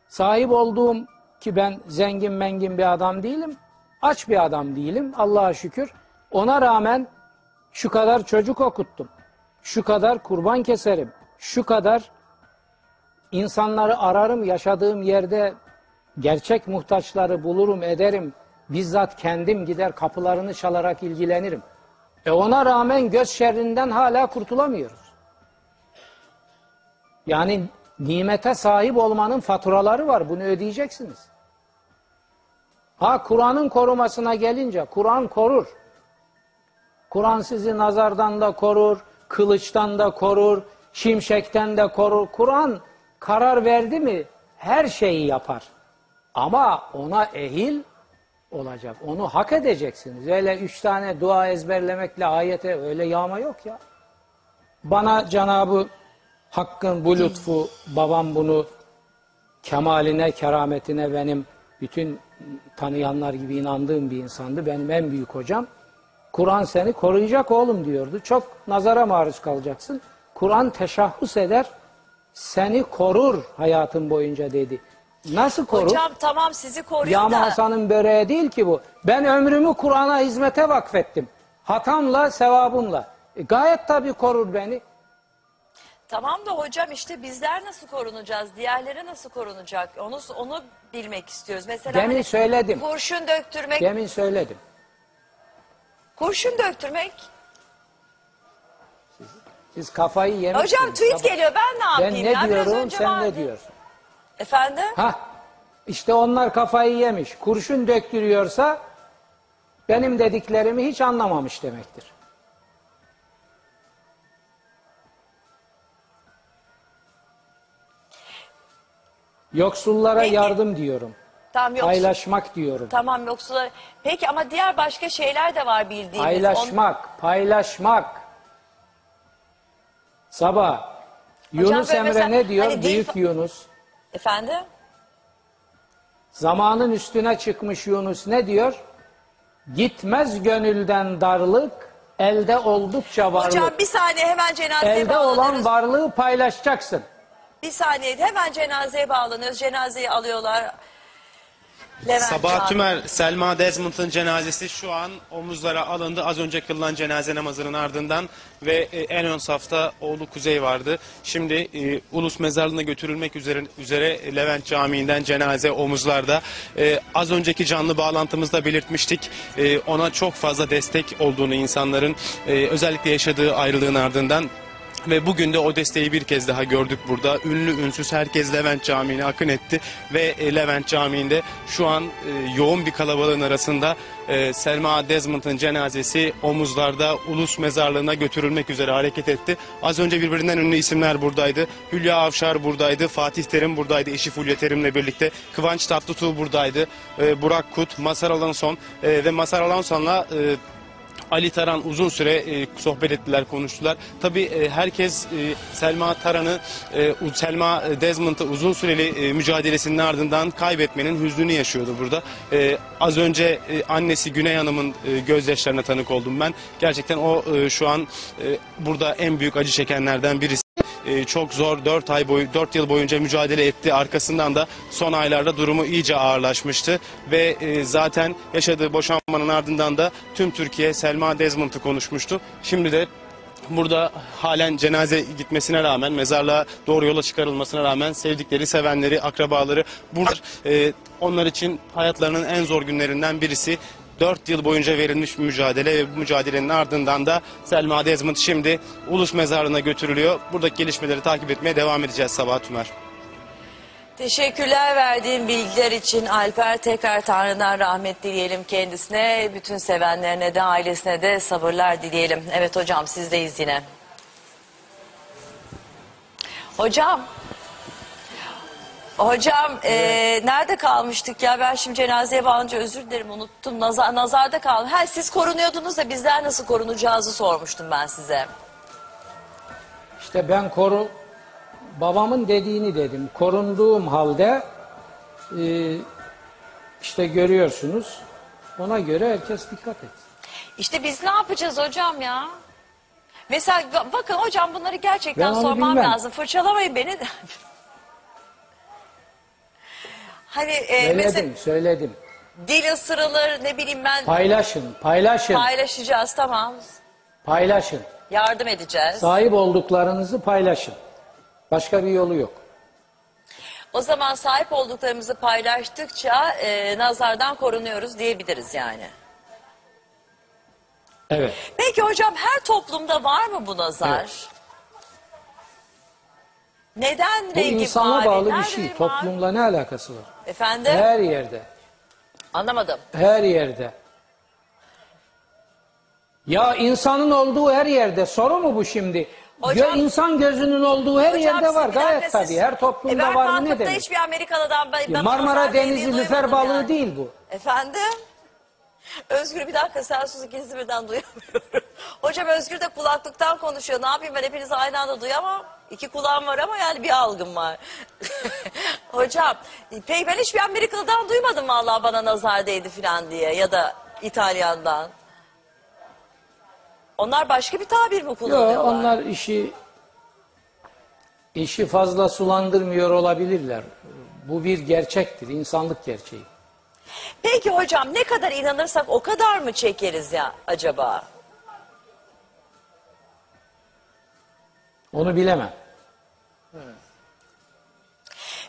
Sahip olduğum ki ben zengin mengin bir adam değilim, aç bir adam değilim Allah'a şükür. Ona rağmen şu kadar çocuk okuttum, şu kadar kurban keserim, şu kadar insanları ararım, yaşadığım yerde gerçek muhtaçları bulurum, ederim. Bizzat kendim gider kapılarını çalarak ilgilenirim. E ona rağmen göz şerrinden hala kurtulamıyoruz. Yani nimete sahip olmanın faturaları var. Bunu ödeyeceksiniz. Ha Kur'an'ın korumasına gelince Kur'an korur. Kur'an sizi nazardan da korur, kılıçtan da korur, şimşekten de korur. Kur'an karar verdi mi her şeyi yapar. Ama ona ehil olacak. Onu hak edeceksiniz. Öyle üç tane dua ezberlemekle ayete öyle yağma yok ya. Bana Cenabı Hakk'ın bu lütfu, babam bunu kemaline, kerametine benim bütün tanıyanlar gibi inandığım bir insandı. Benim en büyük hocam. Kur'an seni koruyacak oğlum diyordu. Çok nazara maruz kalacaksın. Kur'an teşahhus eder, seni korur hayatın boyunca dedi. Nasıl korur? Hocam tamam sizi koruyor Yağma da. Hasan'ın böreği değil ki bu. Ben ömrümü Kur'an'a hizmete vakfettim. Hatamla, sevabımla. E, gayet tabii korur beni. Tamam da hocam işte bizler nasıl korunacağız? Diğerleri nasıl korunacak? Onu onu bilmek istiyoruz. Mesela Demin hani söyledim. kurşun döktürmek, Demin söyledim. kurşun döktürmek. Siz kafayı yemişsiniz. Hocam tweet Sabah- geliyor. Ben ne Ben yapayım ne ya? Biraz diyorum, önce sen vardı. ne diyorsun? Efendim? Ha, işte onlar kafayı yemiş. Kurşun döktürüyorsa benim dediklerimi hiç anlamamış demektir. Yoksullara Peki. yardım diyorum. Tamam yoksul. Paylaşmak diyorum. Tamam yoksullar. Peki ama diğer başka şeyler de var bildiğimiz. On- Paylaşmak, paylaşmak. Sabah Yunus böyle Emre mesela ne diyor? hani dil Büyük fa- Yunus. Efendim? Zamanın üstüne çıkmış Yunus ne diyor? Gitmez gönülden darlık, elde oldukça varlık. Hocam bir saniye hemen cenazeye elde olan varlığı paylaşacaksın. Bir saniye hemen cenazeye bağlanıyoruz. Cenazeyi alıyorlar. Levent Sabah Can. Tümer, Selma Desmond'ın cenazesi şu an omuzlara alındı. Az önce kılınan cenaze namazının ardından ve e, en ön safta oğlu Kuzey vardı. Şimdi e, Ulus Mezarlığı'na götürülmek üzere, üzere Levent Camii'nden cenaze omuzlarda. E, az önceki canlı bağlantımızda belirtmiştik. E, ona çok fazla destek olduğunu insanların e, özellikle yaşadığı ayrılığın ardından ve bugün de o desteği bir kez daha gördük burada. Ünlü ünsüz herkes Levent Camii'ne akın etti. Ve e, Levent Camii'nde şu an e, yoğun bir kalabalığın arasında e, Selma Desmond'ın cenazesi omuzlarda ulus mezarlığına götürülmek üzere hareket etti. Az önce birbirinden ünlü isimler buradaydı. Hülya Avşar buradaydı. Fatih Terim buradaydı. Eşi Fulya Terim'le birlikte. Kıvanç Tatlıtuğ buradaydı. E, Burak Kut, Masar Alanson e, ve Masar Alanson'la... E, Ali Taran uzun süre e, sohbet ettiler, konuştular. Tabii e, herkes e, Selma Taran'ı, e, Selma Desmond'ı uzun süreli e, mücadelesinin ardından kaybetmenin hüznünü yaşıyordu burada. E, az önce e, annesi Güney Hanım'ın e, gözyaşlarına tanık oldum ben. Gerçekten o e, şu an e, burada en büyük acı çekenlerden birisi. E, çok zor 4 ay boyu 4 yıl boyunca mücadele etti. Arkasından da son aylarda durumu iyice ağırlaşmıştı ve e, zaten yaşadığı boşanmanın ardından da tüm Türkiye Selma Desmond'u konuşmuştu. Şimdi de Burada halen cenaze gitmesine rağmen, mezarlığa doğru yola çıkarılmasına rağmen sevdikleri, sevenleri, akrabaları burada e, onlar için hayatlarının en zor günlerinden birisi. 4 yıl boyunca verilmiş bir mücadele ve bu mücadelenin ardından da Selma Desmond şimdi Ulus Mezarlığı'na götürülüyor. Buradaki gelişmeleri takip etmeye devam edeceğiz Sabah Tümer. Teşekkürler verdiğin bilgiler için Alper. Tekrar Tanrı'dan rahmet dileyelim kendisine. Bütün sevenlerine de ailesine de sabırlar dileyelim. Evet hocam sizdeyiz yine. Hocam. Hocam eee, nerede kalmıştık ya? Ben şimdi cenazeye bağlanınca özür dilerim unuttum. Nazar, nazarda kaldım. Ha, siz korunuyordunuz da bizler nasıl korunacağızı sormuştum ben size. İşte ben koru babamın dediğini dedim. Korunduğum halde e, işte görüyorsunuz. Ona göre herkes dikkat et. İşte biz ne yapacağız hocam ya? Mesela ba- bakın hocam bunları gerçekten Ben onu sormam bilmem. lazım. Fırçalamayın beni. <laughs> hani e, Söyledim, mesela söyledim. dil ısırılır ne bileyim ben Paylaşın, paylaşın, paylaşacağız tamam. paylaşın. Yardım edeceğiz. Sahip olduklarınızı paylaşın. Başka bir yolu yok. O zaman sahip olduklarımızı paylaştıkça e, nazardan korunuyoruz diyebiliriz yani. Evet. Peki hocam her toplumda var mı bu nazar? Neden Bu rengi insana mavi? bağlı bir Nerede şey. mavi? Toplumla ne alakası var? Efendim? Her yerde. Anlamadım. Her yerde. Ya insanın olduğu her yerde. Soru mu bu şimdi? Hocam- Gö- insan gözünün olduğu her Hocam yerde var. Gayet siz- tabii. Her E toplumda ben var mı ne demek? hiçbir Amerikalı'dan ben, ben Marmara Denizi lüfer balığı yani. değil bu. Efendim? Özgür bir dakika sen sus ikinizi birden duyamıyorum. <laughs> Hocam Özgür de kulaklıktan konuşuyor. Ne yapayım ben hepinizi aynı anda duyamam. İki kulağım var ama yani bir algım var. <laughs> Hocam peki ben hiçbir Amerikalı'dan duymadım vallahi bana nazar değdi falan diye ya da İtalyan'dan. Onlar başka bir tabir mi kullanıyorlar? Yok onlar işi işi fazla sulandırmıyor olabilirler. Bu bir gerçektir. insanlık gerçeği. Peki hocam ne kadar inanırsak o kadar mı çekeriz ya acaba? Onu bilemem.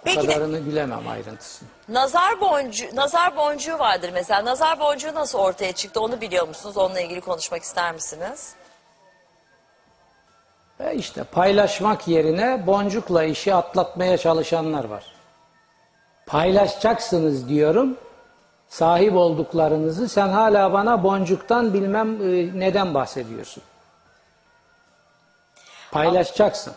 Peki de- kadarını bilemem ayrıntısını. Nazar boncuğu, nazar boncuğu vardır mesela. Nazar boncuğu nasıl ortaya çıktı onu biliyor musunuz? Onunla ilgili konuşmak ister misiniz? E işte paylaşmak yerine boncukla işi atlatmaya çalışanlar var. Paylaşacaksınız diyorum. Sahip olduklarınızı sen hala bana boncuktan bilmem e, neden bahsediyorsun. Paylaşacaksın.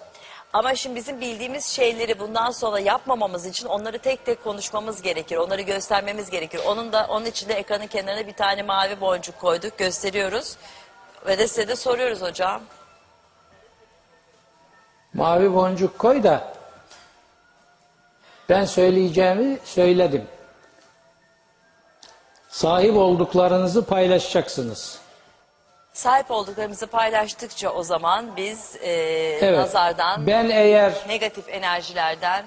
Ama şimdi bizim bildiğimiz şeyleri bundan sonra yapmamamız için onları tek tek konuşmamız gerekir. Onları göstermemiz gerekir. Onun da onun için de ekranın kenarına bir tane mavi boncuk koyduk, gösteriyoruz. Ve de size de soruyoruz hocam. Mavi boncuk koy da ben söyleyeceğimi söyledim. Sahip olduklarınızı paylaşacaksınız. Sahip olduklarımızı paylaştıkça o zaman biz e, Evet. nazardan, Ben eğer negatif enerjilerden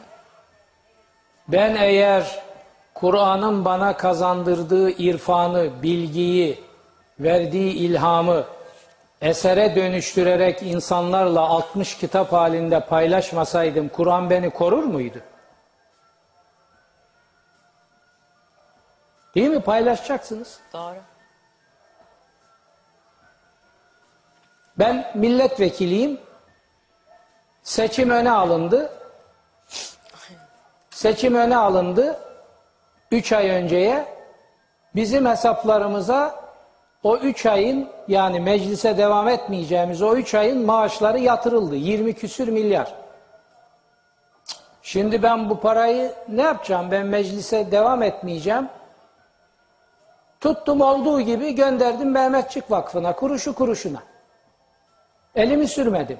Ben eğer Kur'an'ın bana kazandırdığı irfanı, bilgiyi, verdiği ilhamı esere dönüştürerek insanlarla 60 kitap halinde paylaşmasaydım Kur'an beni korur muydu? Değil mi? Paylaşacaksınız. doğru. Ben milletvekiliyim. Seçim öne alındı. Seçim öne alındı. Üç ay önceye bizim hesaplarımıza o üç ayın yani meclise devam etmeyeceğimiz o üç ayın maaşları yatırıldı. 20 küsür milyar. Şimdi ben bu parayı ne yapacağım? Ben meclise devam etmeyeceğim. Tuttum olduğu gibi gönderdim Mehmetçik Vakfı'na kuruşu kuruşuna. Elimi sürmedim.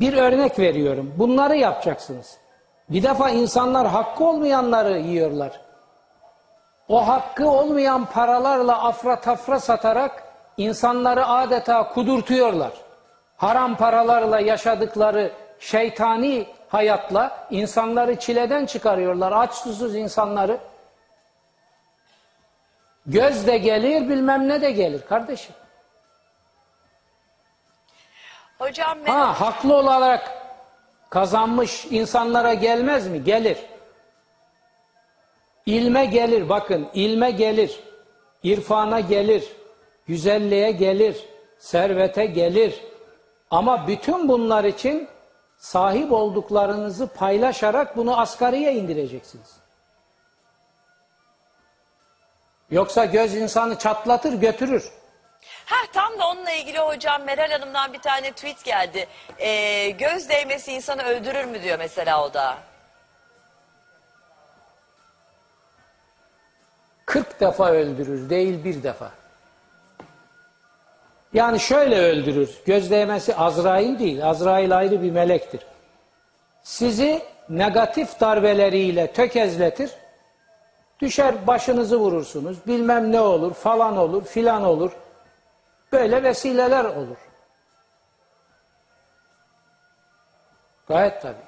Bir örnek veriyorum. Bunları yapacaksınız. Bir defa insanlar hakkı olmayanları yiyorlar. O hakkı olmayan paralarla afra tafra satarak insanları adeta kudurtuyorlar. Haram paralarla yaşadıkları şeytani hayatla insanları çileden çıkarıyorlar. Aç susuz insanları. Göz de gelir bilmem ne de gelir kardeşim. Hocam ben... Ha haklı olarak kazanmış insanlara gelmez mi? Gelir. İlme gelir bakın ilme gelir. irfana gelir. Güzelliğe gelir. Servete gelir. Ama bütün bunlar için sahip olduklarınızı paylaşarak bunu asgariye indireceksiniz. Yoksa göz insanı çatlatır götürür. Ha tam da onunla ilgili hocam Meral Hanım'dan bir tane tweet geldi. Ee, göz değmesi insanı öldürür mü diyor mesela o da. 40 defa öldürür değil bir defa. Yani şöyle öldürür. Göz değmesi Azrail değil. Azrail ayrı bir melektir. Sizi negatif darbeleriyle tökezletir. Düşer başınızı vurursunuz. Bilmem ne olur, falan olur, filan olur. Böyle vesileler olur. Gayet tabii.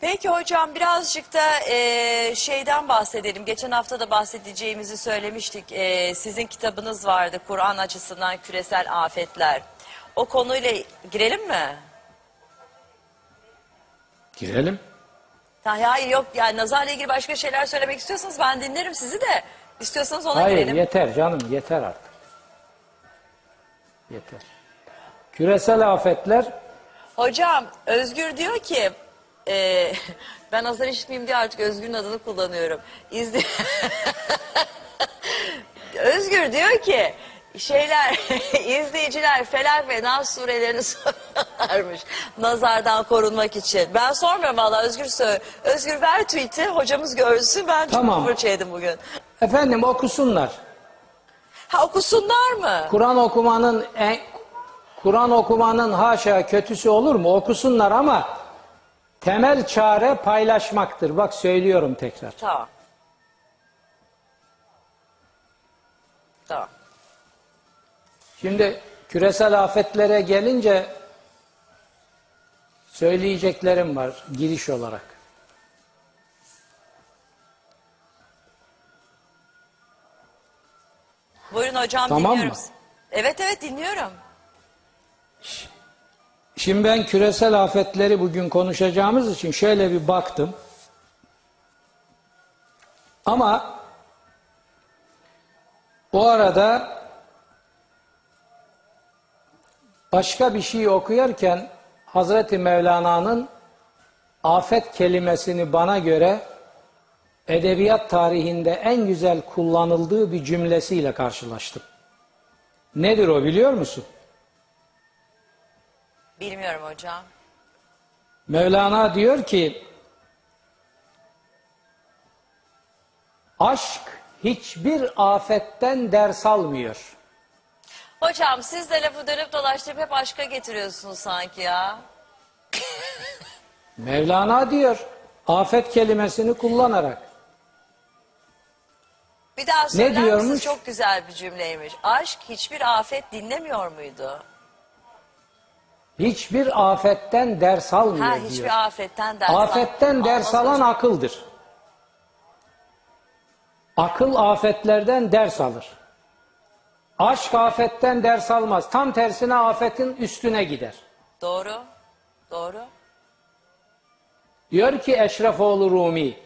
Peki hocam birazcık da e, şeyden bahsedelim. Geçen hafta da bahsedeceğimizi söylemiştik. E, sizin kitabınız vardı Kur'an açısından küresel afetler. O konuyla girelim mi? Girelim. Ha, Hayır yok yani nazarla ilgili başka şeyler söylemek istiyorsanız ben dinlerim sizi de. İstiyorsanız ona Hayır girelim. yeter canım yeter artık. Yeter. Küresel afetler Hocam Özgür diyor ki e, <laughs> ben azar işitmeyeyim diye artık Özgür'ün adını kullanıyorum. İzle... <laughs> Özgür diyor ki şeyler <laughs> izleyiciler Felak ve Nas surelerini soruyorlarmış nazardan korunmak için. Ben sormuyorum valla Özgür söyle. Özgür ver tweet'i hocamız görsün ben çok Tamam. fırça yedim bugün. Efendim okusunlar. Ha okusunlar mı? Kur'an okumanın en, Kur'an okumanın haşa kötüsü olur mu? Okusunlar ama temel çare paylaşmaktır. Bak söylüyorum tekrar. Tamam. Tamam. Şimdi küresel afetlere gelince söyleyeceklerim var giriş olarak. Buyurun hocam Tamam dinliyorum. mı? Evet evet dinliyorum. Şimdi ben küresel afetleri bugün konuşacağımız için şöyle bir baktım. Ama o arada başka bir şey okuyarken Hazreti Mevlana'nın afet kelimesini bana göre edebiyat tarihinde en güzel kullanıldığı bir cümlesiyle karşılaştım. Nedir o biliyor musun? Bilmiyorum hocam. Mevlana diyor ki aşk hiçbir afetten ders almıyor. Hocam siz de lafı dönüp dolaştırıp hep aşka getiriyorsunuz sanki ya. Mevlana diyor afet kelimesini kullanarak. Bir daha söyler misiniz? diyormuş? Çok güzel bir cümleymiş. Aşk hiçbir afet dinlemiyor muydu? Hiçbir afetten ders almıyor Ha diyor. hiçbir afetten ders Afetten ders Almaz alan hocam. akıldır. Akıl afetlerden ders alır. Aşk afetten ders almaz. Tam tersine afetin üstüne gider. Doğru. Doğru. Diyor ki Eşrefoğlu Rumi,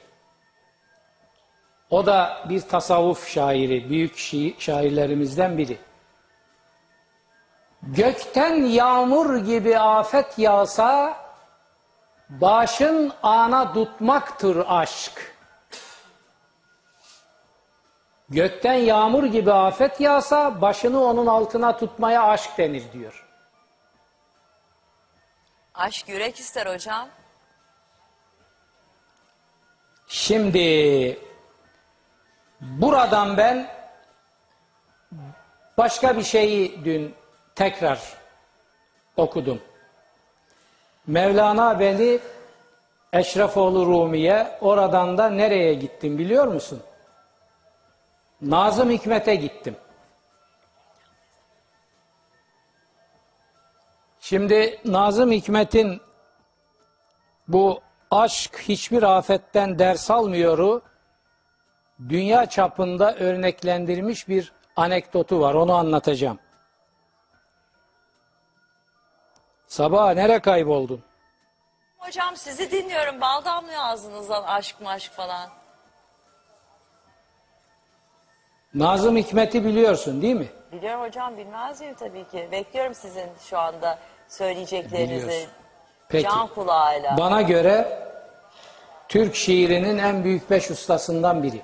o da bir tasavvuf şairi, büyük şi- şairlerimizden biri. Gökten yağmur gibi afet yağsa, başın ana tutmaktır aşk. Gökten yağmur gibi afet yağsa, başını onun altına tutmaya aşk denir diyor. Aşk yürek ister hocam. Şimdi buradan ben başka bir şeyi dün tekrar okudum. Mevlana beni Eşrefoğlu Rumi'ye oradan da nereye gittim biliyor musun? Nazım Hikmet'e gittim. Şimdi Nazım Hikmet'in bu aşk hiçbir afetten ders almıyoru dünya çapında örneklendirmiş bir anekdotu var. Onu anlatacağım. Sabah nere kayboldun? Hocam sizi dinliyorum. Bal damlıyor ağzınızdan aşk maşk falan. Nazım Hikmet'i biliyorsun değil mi? Biliyorum hocam bilmez miyim tabii ki. Bekliyorum sizin şu anda söyleyeceklerinizi. Biliyorsun. Peki. Can kulağıyla. Bana göre Türk şiirinin en büyük beş ustasından biri.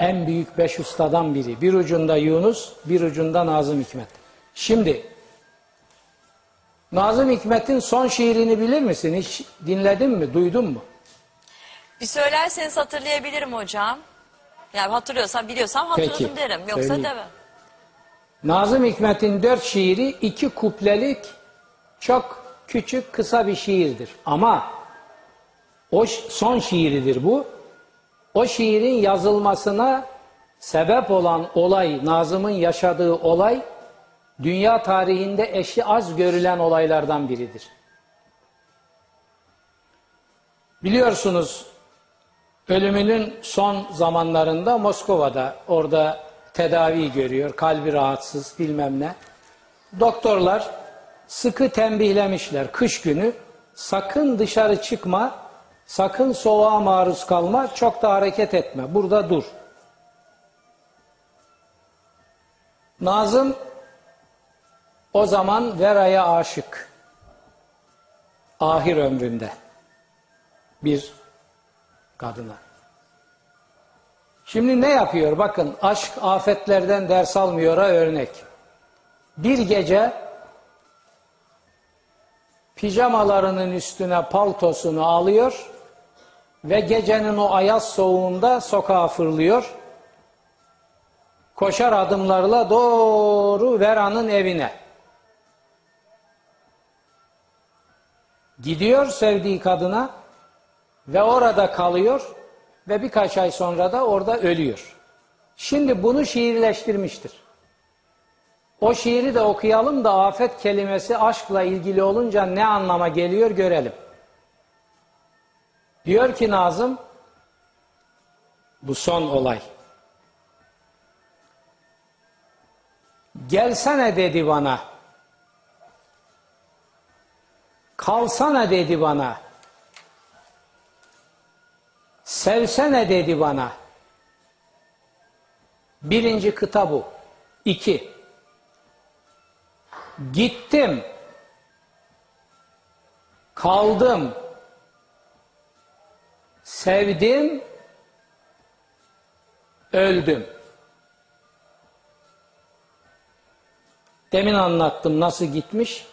En büyük beş ustadan biri. Bir ucunda Yunus, bir ucunda Nazım Hikmet. Şimdi Nazım Hikmet'in son şiirini bilir misin? Hiç dinledin mi, duydun mu? Bir söylerseniz hatırlayabilirim hocam. Yani hatırlıyorsam biliyorsam hatırladım Peki, derim. Yoksa söyleyeyim. demem. Nazım Hikmet'in dört şiiri iki kuplelik çok küçük kısa bir şiirdir. Ama o son şiiridir bu. O şiirin yazılmasına sebep olan olay, Nazım'ın yaşadığı olay dünya tarihinde eşi az görülen olaylardan biridir. Biliyorsunuz ölümünün son zamanlarında Moskova'da orada tedavi görüyor. Kalbi rahatsız bilmem ne. Doktorlar sıkı tembihlemişler kış günü sakın dışarı çıkma, sakın soğuğa maruz kalma, çok da hareket etme. Burada dur. Nazım o zaman Vera'ya aşık. Ahir ömründe bir kadına. Şimdi ne yapıyor? Bakın aşk afetlerden ders almıyora örnek. Bir gece pijamalarının üstüne paltosunu alıyor ve gecenin o ayaz soğuğunda sokağa fırlıyor. Koşar adımlarla doğru Vera'nın evine. Gidiyor sevdiği kadına ve orada kalıyor ve birkaç ay sonra da orada ölüyor. Şimdi bunu şiirleştirmiştir. O şiiri de okuyalım da afet kelimesi aşkla ilgili olunca ne anlama geliyor görelim. Diyor ki Nazım, bu son olay. Gelsene dedi bana. Kalsana dedi bana. Sevsene dedi bana. Birinci kıta bu. İki. Gittim. Kaldım. Sevdim. Öldüm. Demin anlattım nasıl gitmiş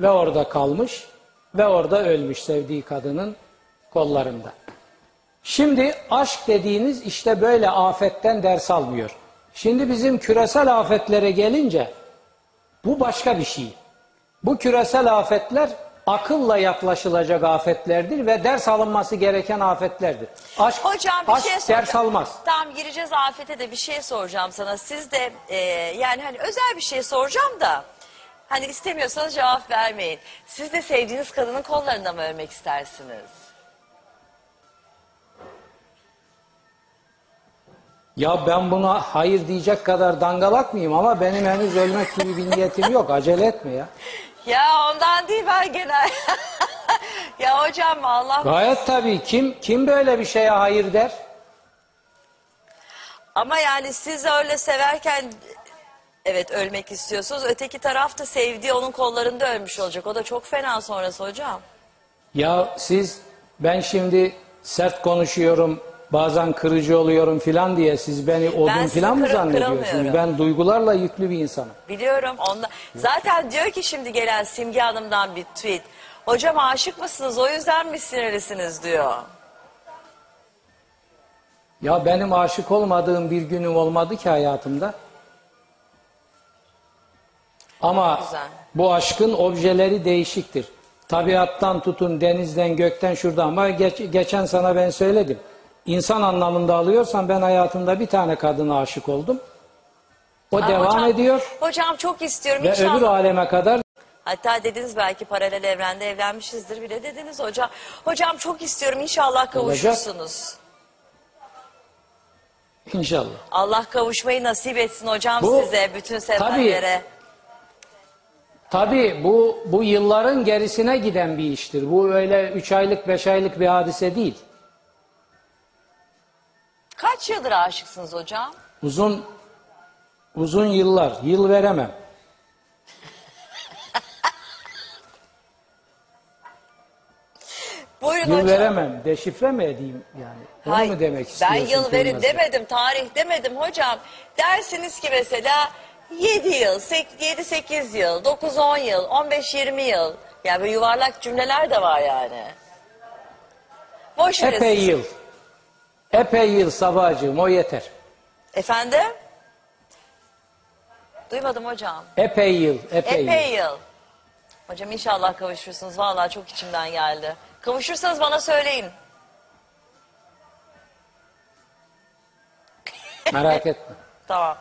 ve orada kalmış ve orada ölmüş sevdiği kadının kollarında. Şimdi aşk dediğiniz işte böyle afetten ders almıyor. Şimdi bizim küresel afetlere gelince bu başka bir şey. Bu küresel afetler akılla yaklaşılacak afetlerdir ve ders alınması gereken afetlerdir. Aşk, Hocam bir aşk şey soracağım. ders almaz. Tamam gireceğiz afete de bir şey soracağım sana. Siz de e, yani hani özel bir şey soracağım da hani istemiyorsanız cevap vermeyin. Siz de sevdiğiniz kadının kollarında mı ölmek istersiniz? Ya ben buna hayır diyecek kadar dangalak mıyım ama benim henüz ölmek gibi bir niyetim yok. Acele etme ya. <laughs> Ya ondan değil ben genel. <laughs> ya hocam Allah Gayet tabii kim kim böyle bir şeye hayır der? ama yani siz öyle severken evet ölmek istiyorsunuz. Öteki taraf da sevdiği onun kollarında ölmüş olacak. O da çok fena sonrası hocam. Ya siz ben şimdi sert konuşuyorum, bazen kırıcı oluyorum filan diye siz beni odun sizi filan mı kırıp zannediyorsunuz? kıramıyorum. Ben duygularla yüklü bir insanım. Biliyorum. Onda... Zaten diyor ki şimdi gelen Simge Hanım'dan bir tweet. Hocam aşık mısınız o yüzden mi sinirlisiniz diyor. Ya benim aşık olmadığım bir günüm olmadı ki hayatımda. Ama Güzel. bu aşkın objeleri değişiktir. Tabiattan tutun, denizden, gökten, şuradan. Ama geç- geçen sana ben söyledim. İnsan anlamında alıyorsan ben hayatımda bir tane kadına aşık oldum. O Aa, devam hocam, ediyor Hocam çok istiyorum ve inşallah. öbür aleme kadar Hatta dediniz belki paralel evrende evlenmişizdir bile dediniz hocam. Hocam çok istiyorum inşallah kavuşursunuz. inşallah. Allah kavuşmayı nasip etsin hocam Bu- size bütün sevenlere. Tabii bu bu yılların gerisine giden bir iştir. Bu öyle 3 aylık 5 aylık bir hadise değil. Kaç yıldır aşıksınız hocam? Uzun uzun yıllar, yıl veremem. <laughs> Buyurun Yıl hocam. veremem. Deşifre mi edeyim yani? Onu Hayır, mu demek Ben istiyorsun? yıl verin kelimesi? demedim, tarih demedim hocam. Dersiniz ki mesela 7 yıl, 7-8 yıl, 9-10 yıl, 15-20 yıl. Yani böyle yuvarlak cümleler de var yani. Boş verin Epey siz. yıl. Epey yıl sabahcığım o yeter. Efendim? Duymadım hocam. Epey yıl, epey, Epey yıl. yıl. Hocam inşallah kavuşursunuz. Vallahi çok içimden geldi. Kavuşursanız bana söyleyin. Merak <laughs> etme. Tamam.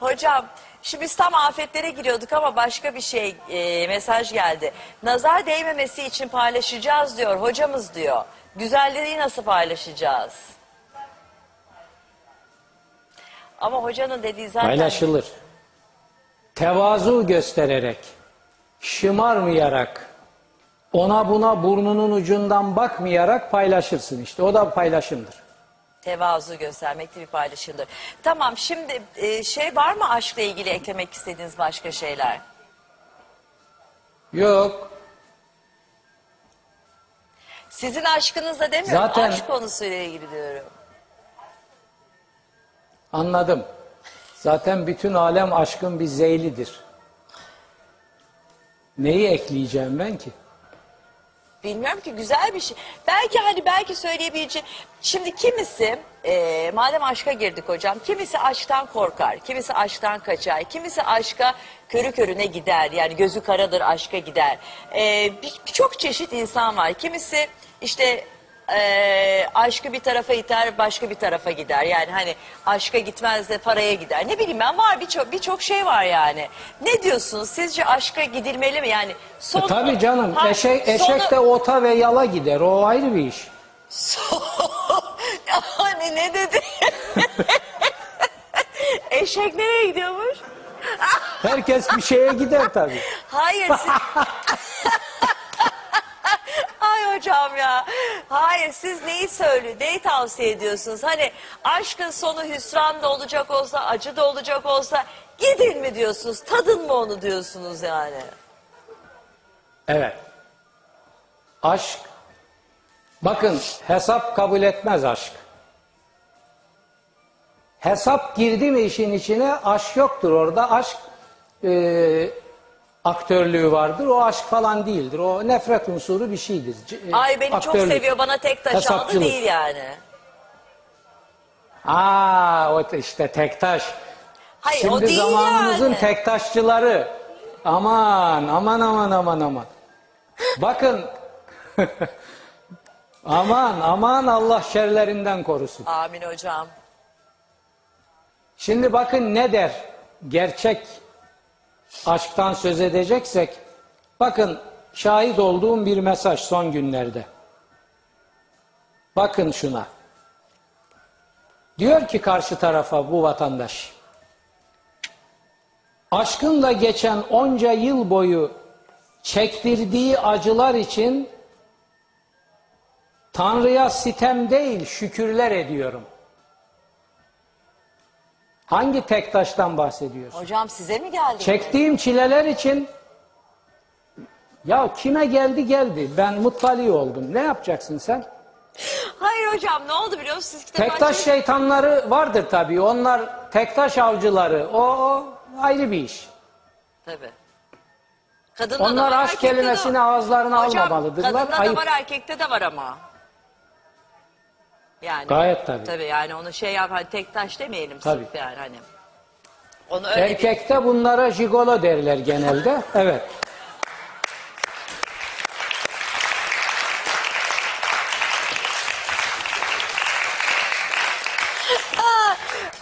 Hocam şimdi biz tam afetlere giriyorduk ama başka bir şey e, mesaj geldi. Nazar değmemesi için paylaşacağız diyor hocamız diyor. Güzelliği nasıl paylaşacağız? Ama hocanın dediği zaten... Paylaşılır. Tevazu göstererek, şımarmayarak, ona buna burnunun ucundan bakmayarak paylaşırsın işte. O da paylaşımdır. Tevazu göstermekte bir paylaşımdır. Tamam şimdi e, şey var mı aşkla ilgili eklemek istediğiniz başka şeyler? Yok. Sizin aşkınızla demiyorum Zaten- aşk konusuyla ilgili diyorum. Anladım. Zaten bütün alem aşkın bir zeylidir. Neyi ekleyeceğim ben ki? Bilmiyorum ki güzel bir şey. Belki hani belki söyleyebileceğim. Şimdi kimisi e, madem aşka girdik hocam. Kimisi aşktan korkar. Kimisi aşktan kaçar. Kimisi aşka körü körüne gider. Yani gözü karadır aşka gider. E, bir- çeşit insan var. Kimisi işte e, aşkı bir tarafa iter başka bir tarafa gider. Yani hani aşka gitmez de paraya gider. Ne bileyim ben var birçok birçok şey var yani. Ne diyorsunuz? Sizce aşka gidilmeli mi? Yani son E, tabii canım. Ha, eşek, eşek sonu- de ota ve yala gider. O ayrı bir iş. <laughs> yani ne dedi? <laughs> Eşek nereye gidiyormuş? Herkes bir şeye gider tabii. Hayır. siz- <laughs> hocam ya. Hayır siz neyi söylüyor, neyi tavsiye ediyorsunuz? Hani aşkın sonu hüsran da olacak olsa, acı da olacak olsa gidin mi diyorsunuz? Tadın mı onu diyorsunuz yani? Evet. Aşk. Bakın hesap kabul etmez aşk. Hesap girdi mi işin içine aşk yoktur orada. Aşk e, aktörlüğü vardır. O aşk falan değildir. O nefret unsuru bir şeydir. C- e, Ay beni çok aktörlük. seviyor bana tek taş aldı değil yani. Aa o te- işte tektaş. Hayır Şimdi o değil zamanımızın yani. tektaşçıları. Aman aman aman aman aman. Bakın. <laughs> aman aman Allah şerlerinden korusun. Amin hocam. Şimdi bakın ne der? Gerçek aşktan söz edeceksek. Bakın şahit olduğum bir mesaj son günlerde. Bakın şuna. Diyor ki karşı tarafa bu vatandaş. Aşkınla geçen onca yıl boyu çektirdiği acılar için Tanrı'ya sitem değil şükürler ediyorum. Hangi tek taştan bahsediyorsun? Hocam size mi geldi? Çektiğim çileler için ya kime geldi geldi. Ben muttali oldum. Ne yapacaksın sen? Hayır hocam ne oldu biliyor musunuz? Siz kitap Tektaş açınca- şeytanları vardır tabii. Onlar tektaş avcıları. O, o ayrı bir iş. Tabii. Kadında da Onlar var, aşk erkekte de kelimesini var. ağızlarına Hocam, almamalıdırlar. Kadında Ayıp. da var erkekte de var ama. Yani Gayet tabii. Tabii yani onu şey yap hani tek taş demeyelim Tabii. sırf yani hani. Onu öyle bir Erkekte bunlara jigolo derler genelde. <laughs> Evet.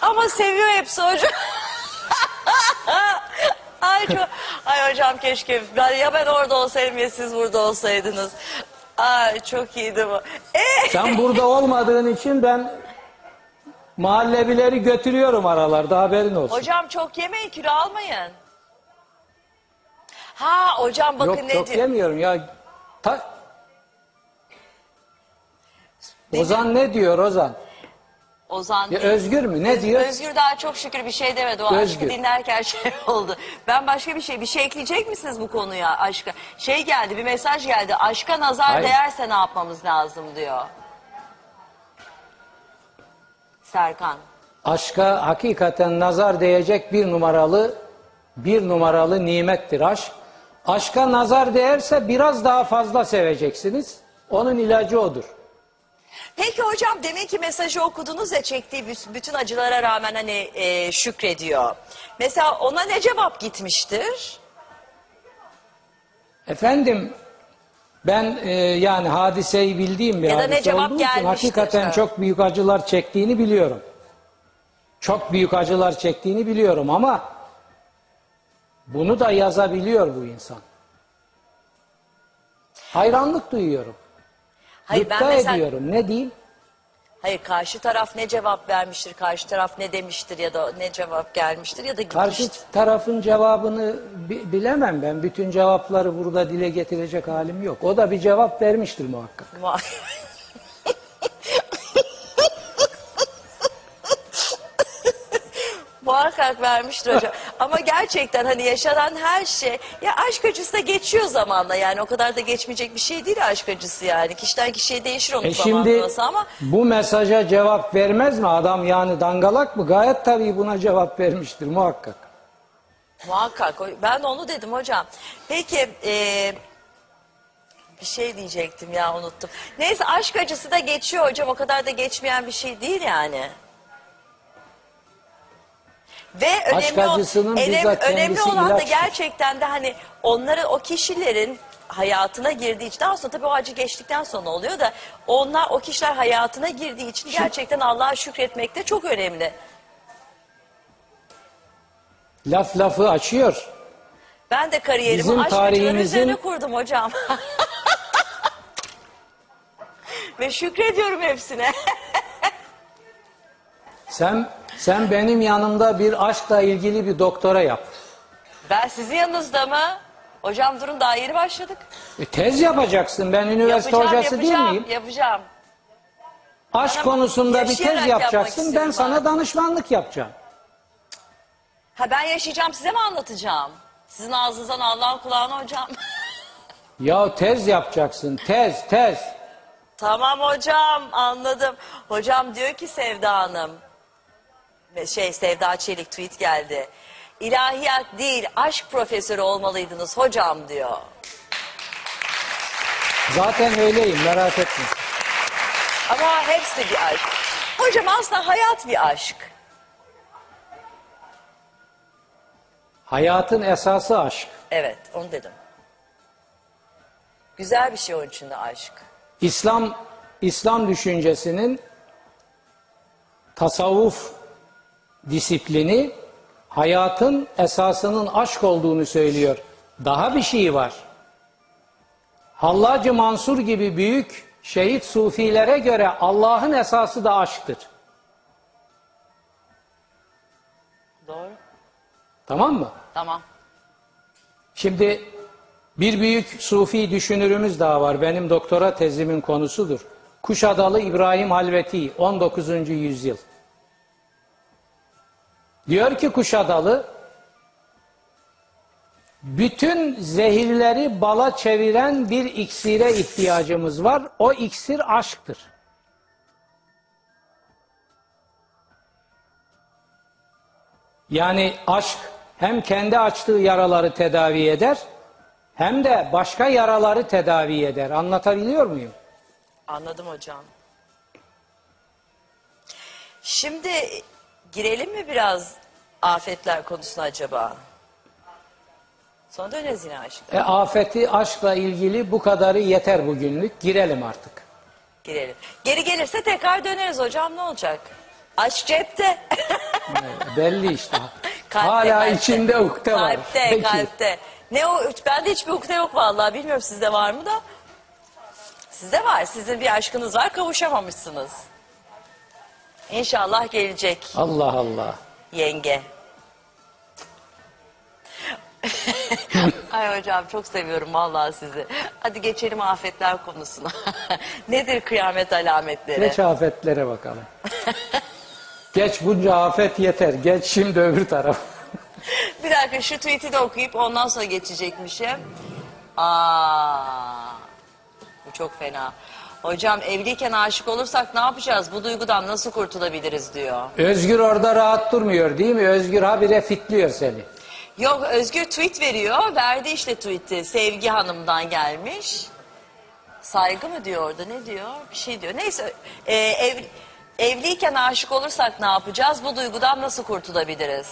Ama seviyor hepsi hocam. Ay çok, ay hocam keşke ya ben orada olsaydım ya siz burada olsaydınız. Ay çok iyiydi bu. Ee, Sen burada olmadığın için ben mahallebileri götürüyorum aralarda haberin olsun. hocam çok yemeyin kilo almayın. Ha hocam bakın Yok ne çok diyor. yemiyorum ya. Ta- Ozan ne diyor Ozan? Ozan Ya değil. Özgür mü? Ne diyor? Özgür daha çok şükür bir şey demedi. O aşkı Özgür. dinlerken <laughs> şey oldu. Ben başka bir şey, bir şey ekleyecek misiniz bu konuya aşka? Şey geldi, bir mesaj geldi. Aşka nazar Hayır. değerse ne yapmamız lazım diyor. Serkan. Aşka hakikaten nazar değecek bir numaralı bir numaralı nimettir aşk. Aşka nazar değerse biraz daha fazla seveceksiniz. Onun ilacı odur. Peki hocam demek ki mesajı okudunuz ya çektiği bütün acılara rağmen hani e, şükrediyor. Mesela ona ne cevap gitmiştir? Efendim ben e, yani hadiseyi bildiğim bir Ya da ne hadise cevap olduğu için gelmiştir, hakikaten ha. çok büyük acılar çektiğini biliyorum. Çok büyük acılar çektiğini biliyorum ama bunu da yazabiliyor bu insan. Hayranlık duyuyorum. Hayır ben Gıpta mesela ediyorum. Ne diyeyim? hayır karşı taraf ne cevap vermiştir, karşı taraf ne demiştir ya da ne cevap gelmiştir ya da Karşı gitmiştir. tarafın cevabını bi- bilemem ben. Bütün cevapları burada dile getirecek halim yok. O da bir cevap vermiştir muhakkak. <laughs> Muhakkak vermiştir hocam. Ama gerçekten hani yaşanan her şey ya aşk acısı da geçiyor zamanla yani o kadar da geçmeyecek bir şey değil aşk acısı yani. Kişiden kişiye değişir onun E şimdi ama bu mesaja cevap vermez mi adam yani dangalak mı? Gayet tabii buna cevap vermiştir muhakkak. muhakkak o- ben de onu dedim hocam. Peki eee bir şey diyecektim ya unuttum. Neyse aşk acısı da geçiyor hocam o kadar da geçmeyen bir şey değil yani. Ve Aşk önemli, acısının önem- bizzat önemli kendisi olan da ilaçtır. gerçekten de hani onların o kişilerin hayatına girdiği için daha sonra tabii o acı geçtikten sonra oluyor da onlar o kişiler hayatına girdiği için gerçekten Allah'a şükretmek de çok önemli. Laf lafı açıyor. Ben de kariyerimi Bizim aşk acıları tarihimizin- üzerine kurdum hocam. <laughs> Ve şükrediyorum hepsine. <laughs> Sen sen benim yanımda bir aşkla ilgili bir doktora yap. ben sizin yanınızda mı? Hocam durun daha yeni başladık. E, tez yapacaksın. Ben üniversite yapacağım, hocası değil yapacağım, miyim? yapacağım. Aşk Bana konusunda bir tez yapacaksın. Ben sana danışmanlık yapacağım. Ha ben yaşayacağım size mi anlatacağım? Sizin ağzınızdan Allah'ın kulağına hocam. <laughs> Ya tez yapacaksın. Tez, tez. tamam hocam anladım. Hocam diyor ki Sevda Hanım. Şey Sevda Çelik tweet geldi. İlahiyat değil aşk profesörü olmalıydınız hocam diyor. Zaten öyleyim merak etme. Ama hepsi bir aşk. Hocam aslında hayat bir aşk. Hayatın esası aşk. Evet onu dedim. Güzel bir şey onun için de aşk. İslam İslam düşüncesinin tasavvuf disiplini hayatın esasının aşk olduğunu söylüyor. Daha bir şey var. Hallacı Mansur gibi büyük şehit sufilere göre Allah'ın esası da aşktır. Doğru. Tamam mı? Tamam. Şimdi bir büyük sufi düşünürümüz daha var. Benim doktora tezimin konusudur. Kuşadalı İbrahim Halveti 19. yüzyıl. Diyor ki Kuşadalı bütün zehirleri bala çeviren bir iksire ihtiyacımız var. O iksir aşktır. Yani aşk hem kendi açtığı yaraları tedavi eder hem de başka yaraları tedavi eder. Anlatabiliyor muyum? Anladım hocam. Şimdi girelim mi biraz afetler konusuna acaba? Sonra döneriz yine aşkına. E, afeti aşkla ilgili bu kadarı yeter bugünlük. Girelim artık. Girelim. Geri gelirse tekrar döneriz hocam ne olacak? Aşk cepte. E, belli işte. <laughs> Kalpte, Hala kalpte. içinde ukde var. Kalpte, Peki. kalpte. Ne o? Bende hiçbir ukde yok vallahi. Bilmiyorum sizde var mı da. Sizde var. Sizin bir aşkınız var. Kavuşamamışsınız. İnşallah gelecek Allah Allah. yenge. <laughs> Ay hocam çok seviyorum vallahi sizi. Hadi geçelim afetler konusuna. <laughs> Nedir kıyamet alametleri? Geç afetlere bakalım. <laughs> Geç bunca afet yeter. Geç şimdi öbür taraf. Bir dakika şu tweet'i de okuyup ondan sonra geçecekmişim. Aa, bu çok fena. Hocam evliyken aşık olursak ne yapacağız? Bu duygudan nasıl kurtulabiliriz diyor. Özgür orada rahat durmuyor değil mi? Özgür habire fitliyor seni. Yok Özgür tweet veriyor. Verdi işte tweet'i. Sevgi Hanım'dan gelmiş. Saygı mı diyor orada ne diyor? Bir şey diyor. Neyse e, ev, evliyken aşık olursak ne yapacağız? Bu duygudan nasıl kurtulabiliriz?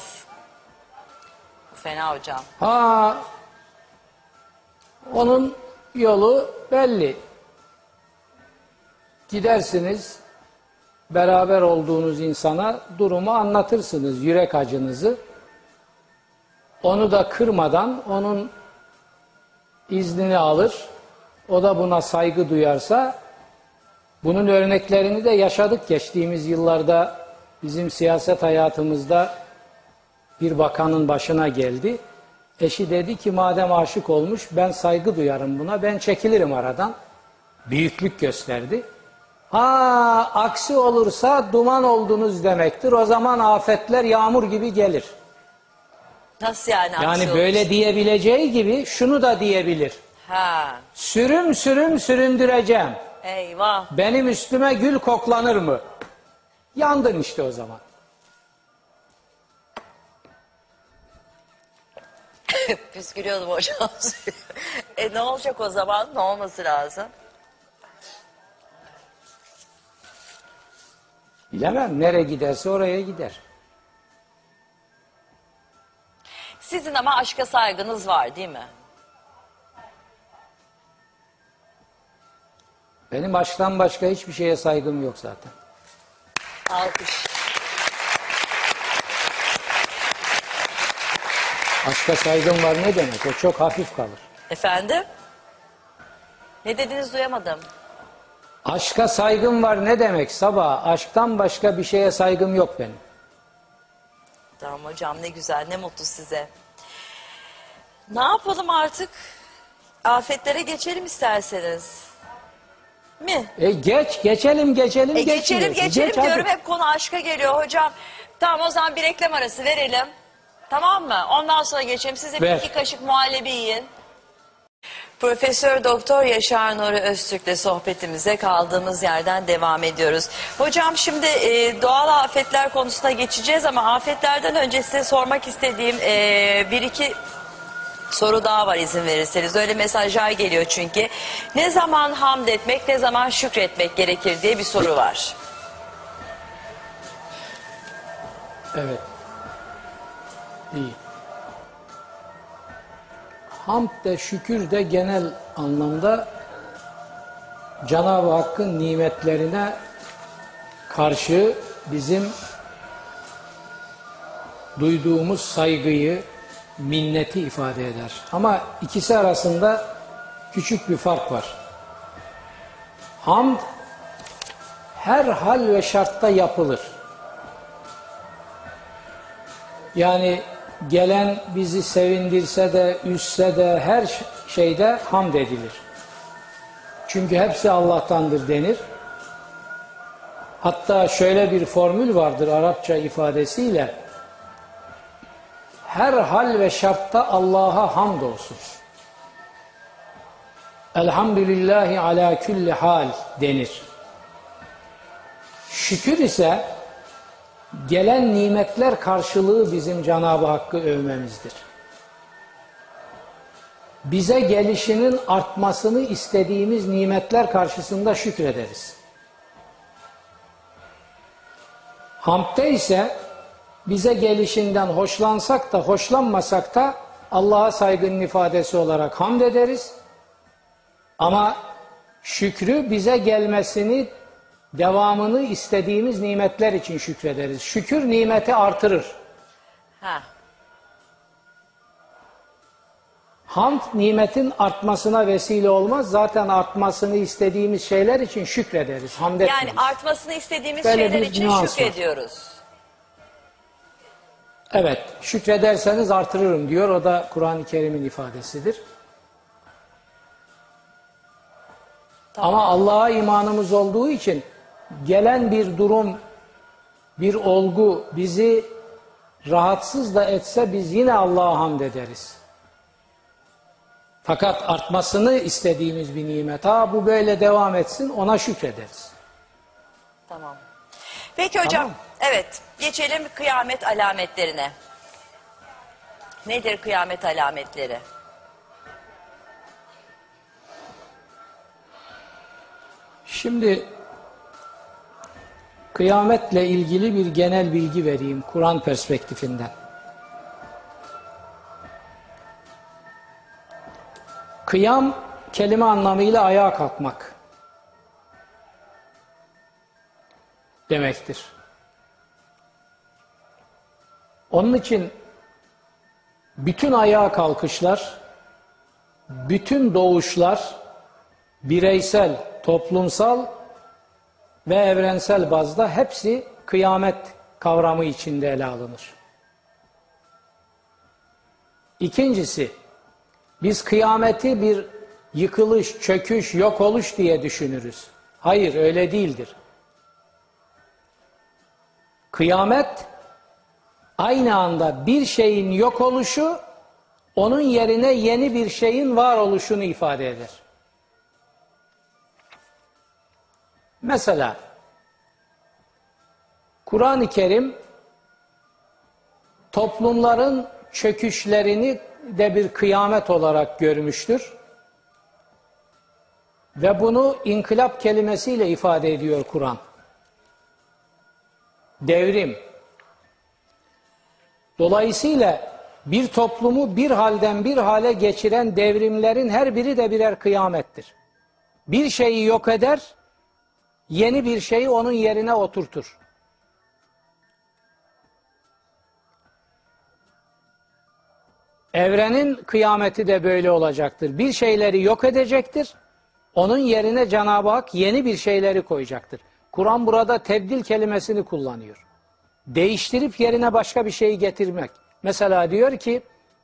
Bu fena hocam. Ha onun yolu belli. Gidersiniz beraber olduğunuz insana durumu anlatırsınız yürek acınızı. Onu da kırmadan onun iznini alır. O da buna saygı duyarsa bunun örneklerini de yaşadık geçtiğimiz yıllarda bizim siyaset hayatımızda bir bakanın başına geldi. Eşi dedi ki madem aşık olmuş ben saygı duyarım buna ben çekilirim aradan. Büyüklük gösterdi. Ha aksi olursa duman oldunuz demektir. O zaman afetler yağmur gibi gelir. Nasıl yani? aksi Yani olur? böyle diyebileceği gibi şunu da diyebilir. Ha. Sürüm sürüm süründüreceğim. Eyvah. Benim üstüme gül koklanır mı? Yandın işte o zaman. <laughs> Püskürüyordum hocam. <laughs> e ne olacak o zaman? Ne olması lazım? Bilemem. Nereye giderse oraya gider. Sizin ama aşka saygınız var değil mi? Benim aşktan başka hiçbir şeye saygım yok zaten. Alkış. Aşka saygım var ne demek? O çok hafif kalır. Efendim? Ne dediniz duyamadım. Aşka saygım var ne demek sabah? Aşktan başka bir şeye saygım yok benim. Tamam hocam ne güzel ne mutlu size. Ne yapalım artık? Afetlere geçelim isterseniz. Mi? E geç, geçelim, geçelim, E geçelim geçelim Geç hadi. diyorum hep konu aşka geliyor hocam. Tamam o zaman bir reklam arası verelim. Tamam mı? Ondan sonra geçelim. Siz de bir Ver. iki kaşık muhallebi yiyin. Profesör Doktor Yaşar Nuri Öztürk'le sohbetimize kaldığımız yerden devam ediyoruz. Hocam şimdi e, doğal afetler konusuna geçeceğiz ama afetlerden önce size sormak istediğim e, bir iki soru daha var izin verirseniz. Öyle mesajlar geliyor çünkü. Ne zaman hamd etmek, ne zaman şükretmek gerekir diye bir soru var. Evet. İyi. Hamd de şükür de genel anlamda Cenab-ı Hakk'ın nimetlerine karşı bizim duyduğumuz saygıyı, minneti ifade eder. Ama ikisi arasında küçük bir fark var. Hamd her hal ve şartta yapılır. Yani gelen bizi sevindirse de, üzse de her şeyde hamd edilir. Çünkü hepsi Allah'tandır denir. Hatta şöyle bir formül vardır Arapça ifadesiyle. Her hal ve şartta Allah'a hamd olsun. Elhamdülillahi ala külli hal denir. Şükür ise gelen nimetler karşılığı bizim Cenab-ı Hakk'ı övmemizdir. Bize gelişinin artmasını istediğimiz nimetler karşısında şükrederiz. Hamd'de ise bize gelişinden hoşlansak da hoşlanmasak da Allah'a saygının ifadesi olarak hamd ederiz. Ama şükrü bize gelmesini, devamını istediğimiz nimetler için şükrederiz. Şükür nimeti artırır. Ha. Hamd nimetin artmasına vesile olmaz. Zaten artmasını istediğimiz şeyler için şükrederiz. Hamd. Yani artmasını istediğimiz Böyle şeyler için var. şükrediyoruz. Evet, şükrederseniz artırırım diyor. O da Kur'an-ı Kerim'in ifadesidir. Ama Allah'a imanımız olduğu için gelen bir durum, bir olgu bizi rahatsız da etse biz yine Allah'a hamd ederiz. Fakat artmasını istediğimiz bir nimet. Ha bu böyle devam etsin ona şükrederiz. Tamam. Peki hocam, Tamam. evet geçelim kıyamet alametlerine. Nedir kıyamet alametleri? Şimdi kıyametle ilgili bir genel bilgi vereyim Kur'an perspektifinden. Kıyam kelime anlamıyla ayağa kalkmak demektir. Onun için bütün ayağa kalkışlar, bütün doğuşlar bireysel, toplumsal ve evrensel bazda hepsi kıyamet kavramı içinde ele alınır. İkincisi, biz kıyameti bir yıkılış, çöküş, yok oluş diye düşünürüz. Hayır, öyle değildir. Kıyamet aynı anda bir şeyin yok oluşu, onun yerine yeni bir şeyin var oluşunu ifade eder. Mesela Kur'an-ı Kerim toplumların çöküşlerini de bir kıyamet olarak görmüştür. Ve bunu inkılap kelimesiyle ifade ediyor Kur'an. Devrim. Dolayısıyla bir toplumu bir halden bir hale geçiren devrimlerin her biri de birer kıyamettir. Bir şeyi yok eder, yeni bir şeyi onun yerine oturtur. Evrenin kıyameti de böyle olacaktır. Bir şeyleri yok edecektir. Onun yerine Cenab-ı Hak yeni bir şeyleri koyacaktır. Kur'an burada tebdil kelimesini kullanıyor. Değiştirip yerine başka bir şeyi getirmek. Mesela diyor ki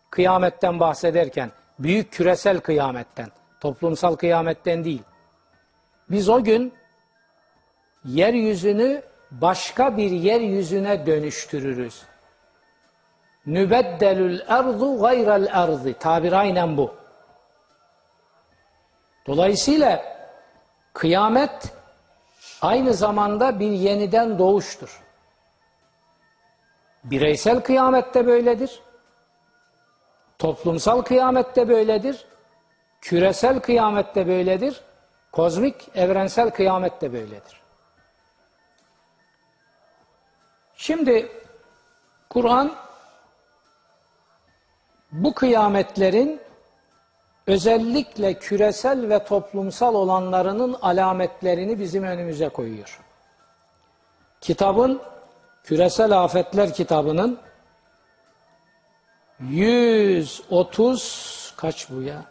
kıyametten bahsederken büyük küresel kıyametten, toplumsal kıyametten değil. Biz o gün yeryüzünü başka bir yeryüzüne dönüştürürüz. Nübeddelül erdu gayrel erdi. Tabir aynen bu. Dolayısıyla kıyamet aynı zamanda bir yeniden doğuştur. Bireysel kıyamette böyledir. Toplumsal kıyamette böyledir. Küresel kıyamette böyledir. Kozmik, evrensel kıyamette böyledir. Şimdi Kur'an bu kıyametlerin özellikle küresel ve toplumsal olanlarının alametlerini bizim önümüze koyuyor. Kitabın Küresel Afetler kitabının 130 kaç bu ya?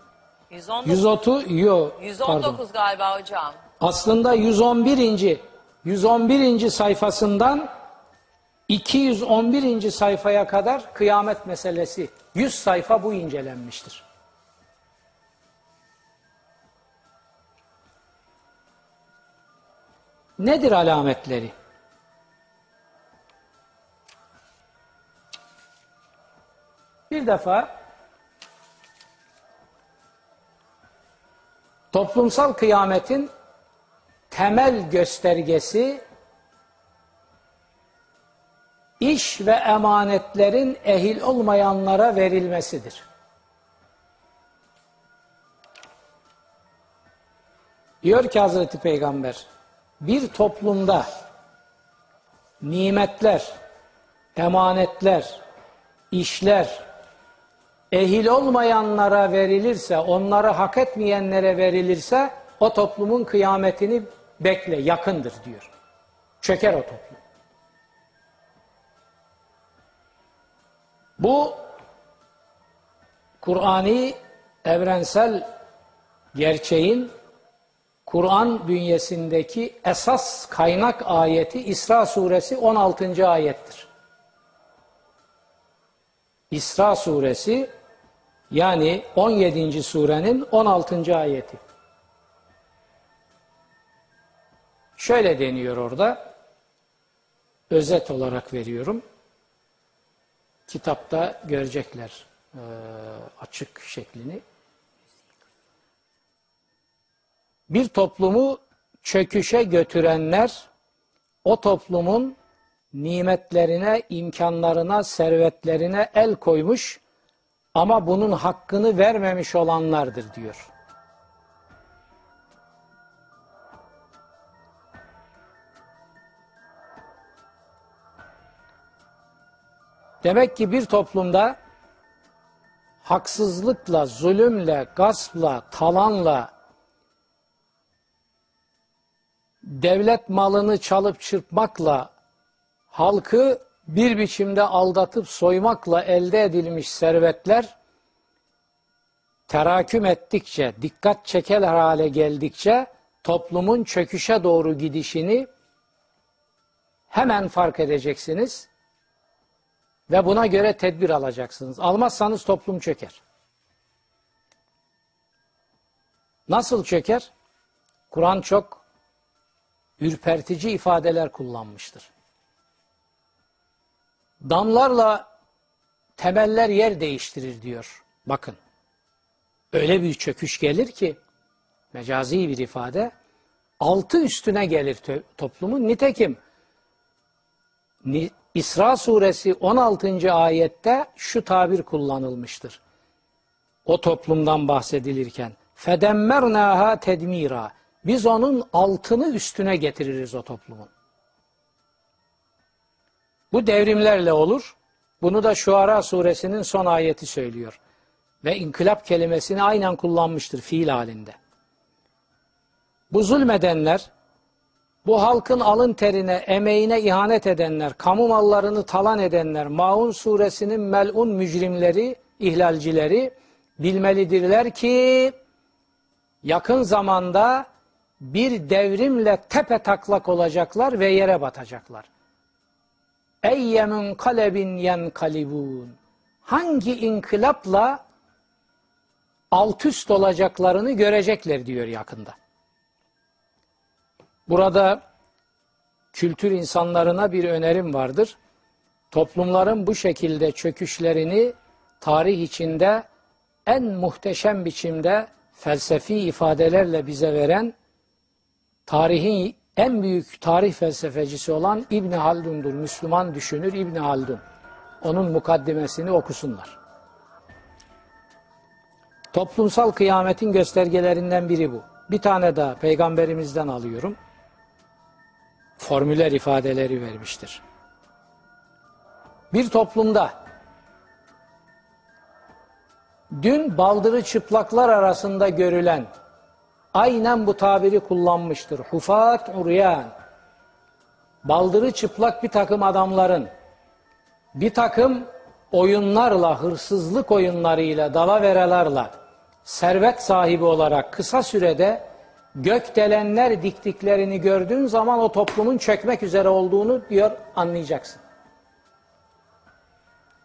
119, 130 yo 119 pardon. galiba hocam. Aslında 111. 111. sayfasından 211. sayfaya kadar kıyamet meselesi 100 sayfa bu incelenmiştir. Nedir alametleri? Bir defa toplumsal kıyametin temel göstergesi iş ve emanetlerin ehil olmayanlara verilmesidir. Diyor ki Hazreti Peygamber, bir toplumda nimetler, emanetler, işler ehil olmayanlara verilirse, onları hak etmeyenlere verilirse o toplumun kıyametini bekle, yakındır diyor. Çöker o toplum. Bu Kur'ani evrensel gerçeğin Kur'an bünyesindeki esas kaynak ayeti İsra suresi 16. ayettir. İsra suresi yani 17. surenin 16. ayeti. Şöyle deniyor orada. Özet olarak veriyorum. Kitapta görecekler e, açık şeklini. Bir toplumu çöküşe götürenler o toplumun nimetlerine, imkanlarına, servetlerine el koymuş ama bunun hakkını vermemiş olanlardır diyor. Demek ki bir toplumda haksızlıkla, zulümle, gaspla, talanla, devlet malını çalıp çırpmakla, halkı bir biçimde aldatıp soymakla elde edilmiş servetler teraküm ettikçe, dikkat çeker hale geldikçe toplumun çöküşe doğru gidişini hemen fark edeceksiniz ve buna göre tedbir alacaksınız. Almazsanız toplum çöker. Nasıl çöker? Kur'an çok ürpertici ifadeler kullanmıştır. Damlarla temeller yer değiştirir diyor. Bakın. Öyle bir çöküş gelir ki mecazi bir ifade altı üstüne gelir toplumun. Nitekim İsra suresi 16. ayette şu tabir kullanılmıştır. O toplumdan bahsedilirken fedemmernaha tedmira biz onun altını üstüne getiririz o toplumun. Bu devrimlerle olur. Bunu da Şuara suresinin son ayeti söylüyor. Ve inkılap kelimesini aynen kullanmıştır fiil halinde. Bu zulmedenler, bu halkın alın terine, emeğine ihanet edenler, kamu mallarını talan edenler, Maun suresinin melun mücrimleri, ihlalcileri bilmelidirler ki yakın zamanda bir devrimle tepe taklak olacaklar ve yere batacaklar. Eyyemun kalebin yenkalibun. Hangi inkılapla alt üst olacaklarını görecekler diyor yakında. Burada kültür insanlarına bir önerim vardır. Toplumların bu şekilde çöküşlerini tarih içinde en muhteşem biçimde felsefi ifadelerle bize veren tarihin en büyük tarih felsefecisi olan İbn Haldun'dur. Müslüman düşünür İbn Haldun. Onun mukaddimesini okusunlar. Toplumsal kıyametin göstergelerinden biri bu. Bir tane daha peygamberimizden alıyorum. Formüler ifadeleri vermiştir. Bir toplumda dün baldırı çıplaklar arasında görülen aynen bu tabiri kullanmıştır. Hufat uryan. Baldırı çıplak bir takım adamların bir takım oyunlarla, hırsızlık oyunlarıyla, dalaveralarla servet sahibi olarak kısa sürede gökdelenler diktiklerini gördüğün zaman o toplumun çökmek üzere olduğunu diyor anlayacaksın.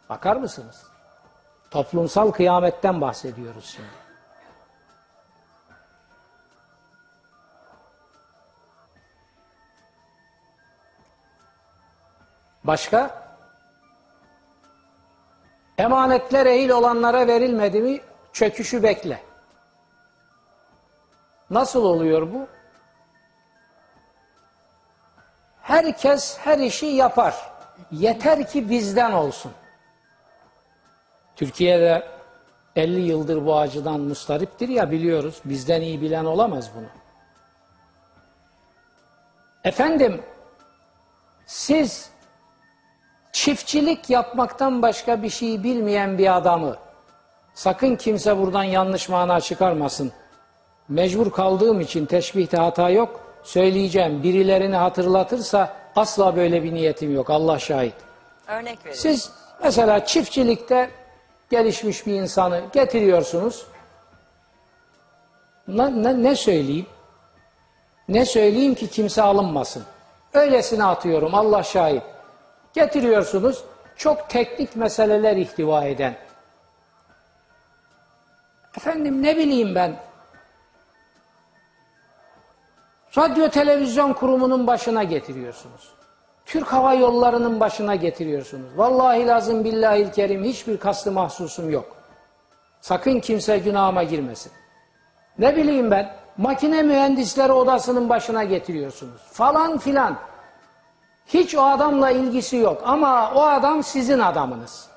Bakar mısınız? Toplumsal kıyametten bahsediyoruz şimdi. Başka? Emanetler ehil olanlara verilmedi mi çöküşü bekle. Nasıl oluyor bu? Herkes her işi yapar. Yeter ki bizden olsun. Türkiye'de 50 yıldır bu acıdan mustariptir ya biliyoruz. Bizden iyi bilen olamaz bunu. Efendim Siz çiftçilik yapmaktan başka bir şey bilmeyen bir adamı sakın kimse buradan yanlış mana çıkarmasın. Mecbur kaldığım için teşbihte hata yok. Söyleyeceğim. Birilerini hatırlatırsa asla böyle bir niyetim yok. Allah şahit. Örnek verin. Siz mesela çiftçilikte gelişmiş bir insanı getiriyorsunuz. Ne, ne, ne söyleyeyim? Ne söyleyeyim ki kimse alınmasın? Öylesine atıyorum Allah şahit. Getiriyorsunuz çok teknik meseleler ihtiva eden. Efendim ne bileyim ben radyo televizyon kurumunun başına getiriyorsunuz. Türk Hava Yolları'nın başına getiriyorsunuz. Vallahi lazım billahil kerim hiçbir kastı mahsusum yok. Sakın kimse günahıma girmesin. Ne bileyim ben makine mühendisleri odasının başına getiriyorsunuz. Falan filan. Hiç o adamla ilgisi yok ama o adam sizin adamınız.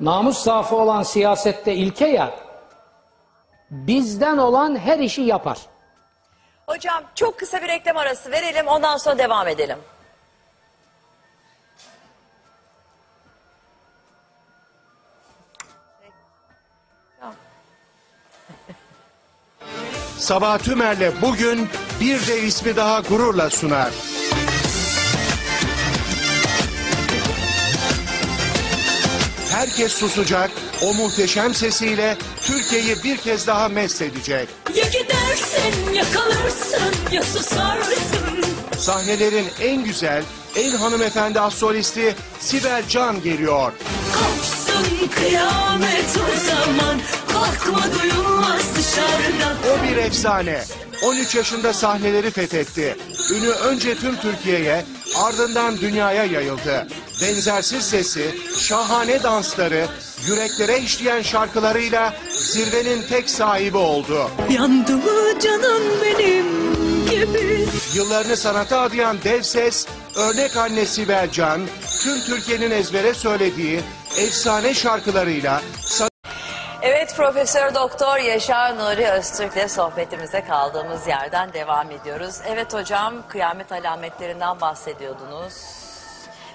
Namus zaafı olan siyasette ilke ya, bizden olan her işi yapar. Hocam çok kısa bir reklam arası verelim ondan sonra devam edelim. <laughs> Sabah Tümer'le bugün bir de ismi daha gururla sunar. Herkes susacak, o muhteşem sesiyle Türkiye'yi bir kez daha mest edecek. Ya gidersin yakalırsın ya susarsın Sahnelerin en güzel, en hanımefendi solisti Sibel Can geliyor. Kopsun kıyamet o zaman Korkma duyulmaz dışarıdan O bir efsane. 13 yaşında sahneleri fethetti. Ünü önce tüm Türkiye'ye, ardından dünyaya yayıldı. Benzersiz sesi, şahane dansları, yüreklere işleyen şarkılarıyla zirvenin tek sahibi oldu. Yandı mı canım benim gibi Yıllarını sanata adayan dev ses, örnek anne Sibel Can, tüm Türkiye'nin ezbere söylediği efsane şarkılarıyla Evet Profesör Doktor Yaşar Nuri Öztürk'le sohbetimize kaldığımız yerden devam ediyoruz. Evet hocam kıyamet alametlerinden bahsediyordunuz.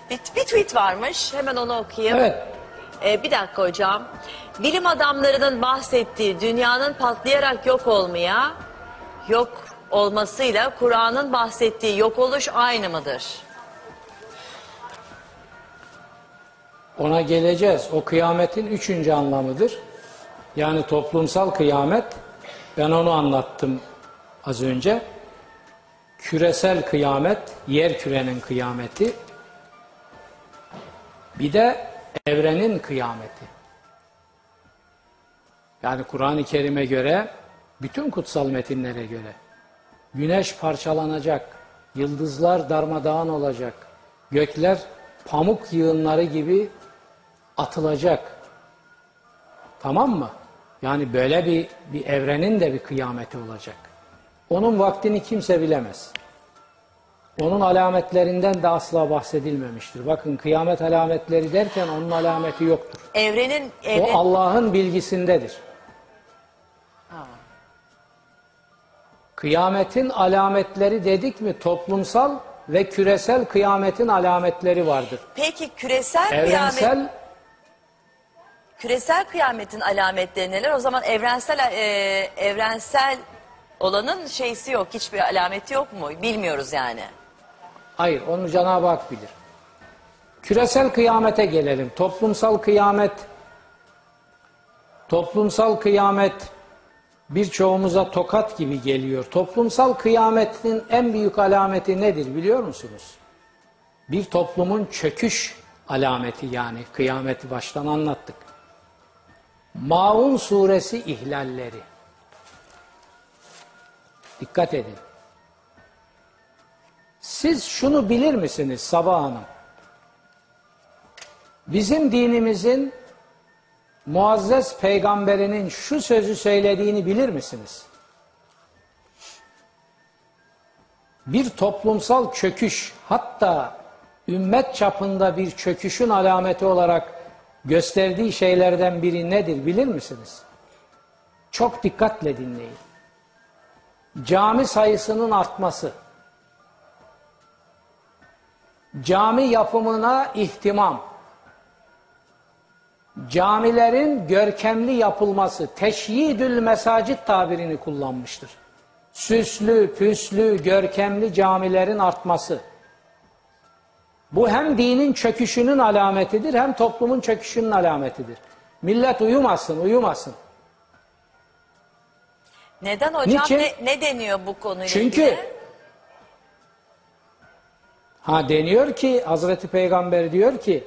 Bir, bir tweet varmış hemen onu okuyayım. Evet. Ee, bir dakika hocam. Bilim adamlarının bahsettiği dünyanın patlayarak yok olmaya, yok olmasıyla Kur'an'ın bahsettiği yok oluş aynı mıdır? Ona geleceğiz. O kıyametin üçüncü anlamıdır. Yani toplumsal kıyamet. Ben onu anlattım az önce. Küresel kıyamet, yer kürenin kıyameti. Bir de evrenin kıyameti. Yani Kur'an-ı Kerim'e göre, bütün kutsal metinlere göre güneş parçalanacak, yıldızlar darmadağın olacak, gökler pamuk yığınları gibi atılacak. Tamam mı? Yani böyle bir, bir evrenin de bir kıyameti olacak. Onun vaktini kimse bilemez. Onun alametlerinden de asla bahsedilmemiştir. Bakın kıyamet alametleri derken onun alameti yoktur. Evrenin, O evren... Allah'ın bilgisindedir. Kıyametin alametleri dedik mi toplumsal ve küresel kıyametin alametleri vardır. Peki küresel kıyamet... Evrensel Küresel kıyametin alametleri neler? O zaman evrensel e, evrensel olanın şeysi yok, hiçbir alameti yok mu? Bilmiyoruz yani. Hayır, onu Cenab-ı Hak bilir. Küresel kıyamete gelelim. Toplumsal kıyamet toplumsal kıyamet birçoğumuza tokat gibi geliyor. Toplumsal kıyametin en büyük alameti nedir biliyor musunuz? Bir toplumun çöküş alameti yani kıyameti baştan anlattık. Maun suresi ihlalleri. Dikkat edin. Siz şunu bilir misiniz Sabah Hanım? Bizim dinimizin muazzez peygamberinin şu sözü söylediğini bilir misiniz? Bir toplumsal çöküş hatta ümmet çapında bir çöküşün alameti olarak gösterdiği şeylerden biri nedir bilir misiniz? Çok dikkatle dinleyin. cami sayısının artması, cami yapımına ihtimam, camilerin görkemli yapılması, teşyidül mesacit tabirini kullanmıştır. Süslü, püslü, görkemli camilerin artması. Bu hem dinin çöküşünün alametidir hem toplumun çöküşünün alametidir. Millet uyumasın, uyumasın. Neden hocam? Niçin? Ne, ne deniyor bu konuyla Çünkü ilgili? Ha deniyor ki Hazreti Peygamber diyor ki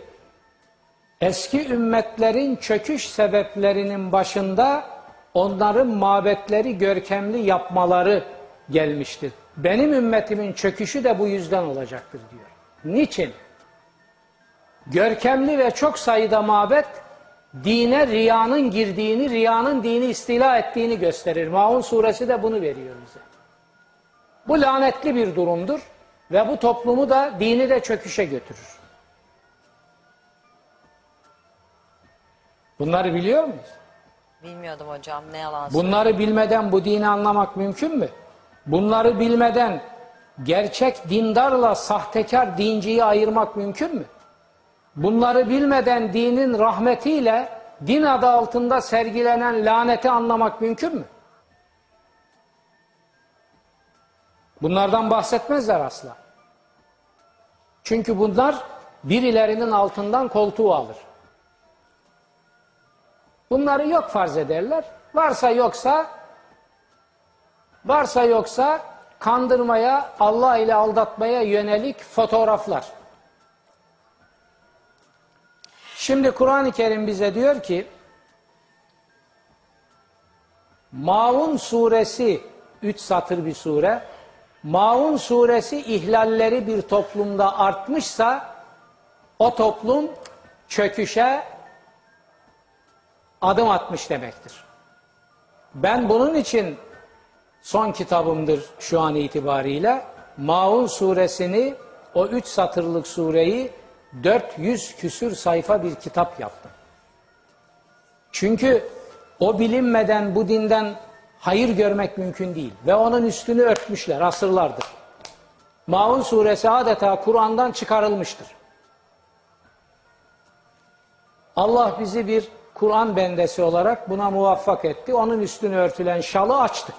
eski ümmetlerin çöküş sebeplerinin başında onların mabetleri görkemli yapmaları gelmiştir. Benim ümmetimin çöküşü de bu yüzden olacaktır diyor. Niçin? Görkemli ve çok sayıda mabet dine riyanın girdiğini, riyanın dini istila ettiğini gösterir. Maun suresi de bunu veriyor bize. Bu lanetli bir durumdur ve bu toplumu da dini de çöküşe götürür. Bunları biliyor muyuz? Bilmiyordum hocam ne yalan. Bunları bilmeden bu dini anlamak mümkün mü? Bunları bilmeden gerçek dindarla sahtekar dinciyi ayırmak mümkün mü? Bunları bilmeden dinin rahmetiyle din adı altında sergilenen laneti anlamak mümkün mü? Bunlardan bahsetmezler asla. Çünkü bunlar birilerinin altından koltuğu alır. Bunları yok farz ederler. Varsa yoksa varsa yoksa kandırmaya, Allah ile aldatmaya yönelik fotoğraflar. Şimdi Kur'an-ı Kerim bize diyor ki Maun suresi 3 satır bir sure. Maun suresi ihlalleri bir toplumda artmışsa o toplum çöküşe adım atmış demektir. Ben bunun için son kitabımdır şu an itibariyle Maun suresini o üç satırlık sureyi 400 küsür sayfa bir kitap yaptım. Çünkü o bilinmeden bu dinden hayır görmek mümkün değil. Ve onun üstünü örtmüşler asırlardır. Maun suresi adeta Kur'an'dan çıkarılmıştır. Allah bizi bir Kur'an bendesi olarak buna muvaffak etti. Onun üstünü örtülen şalı açtık.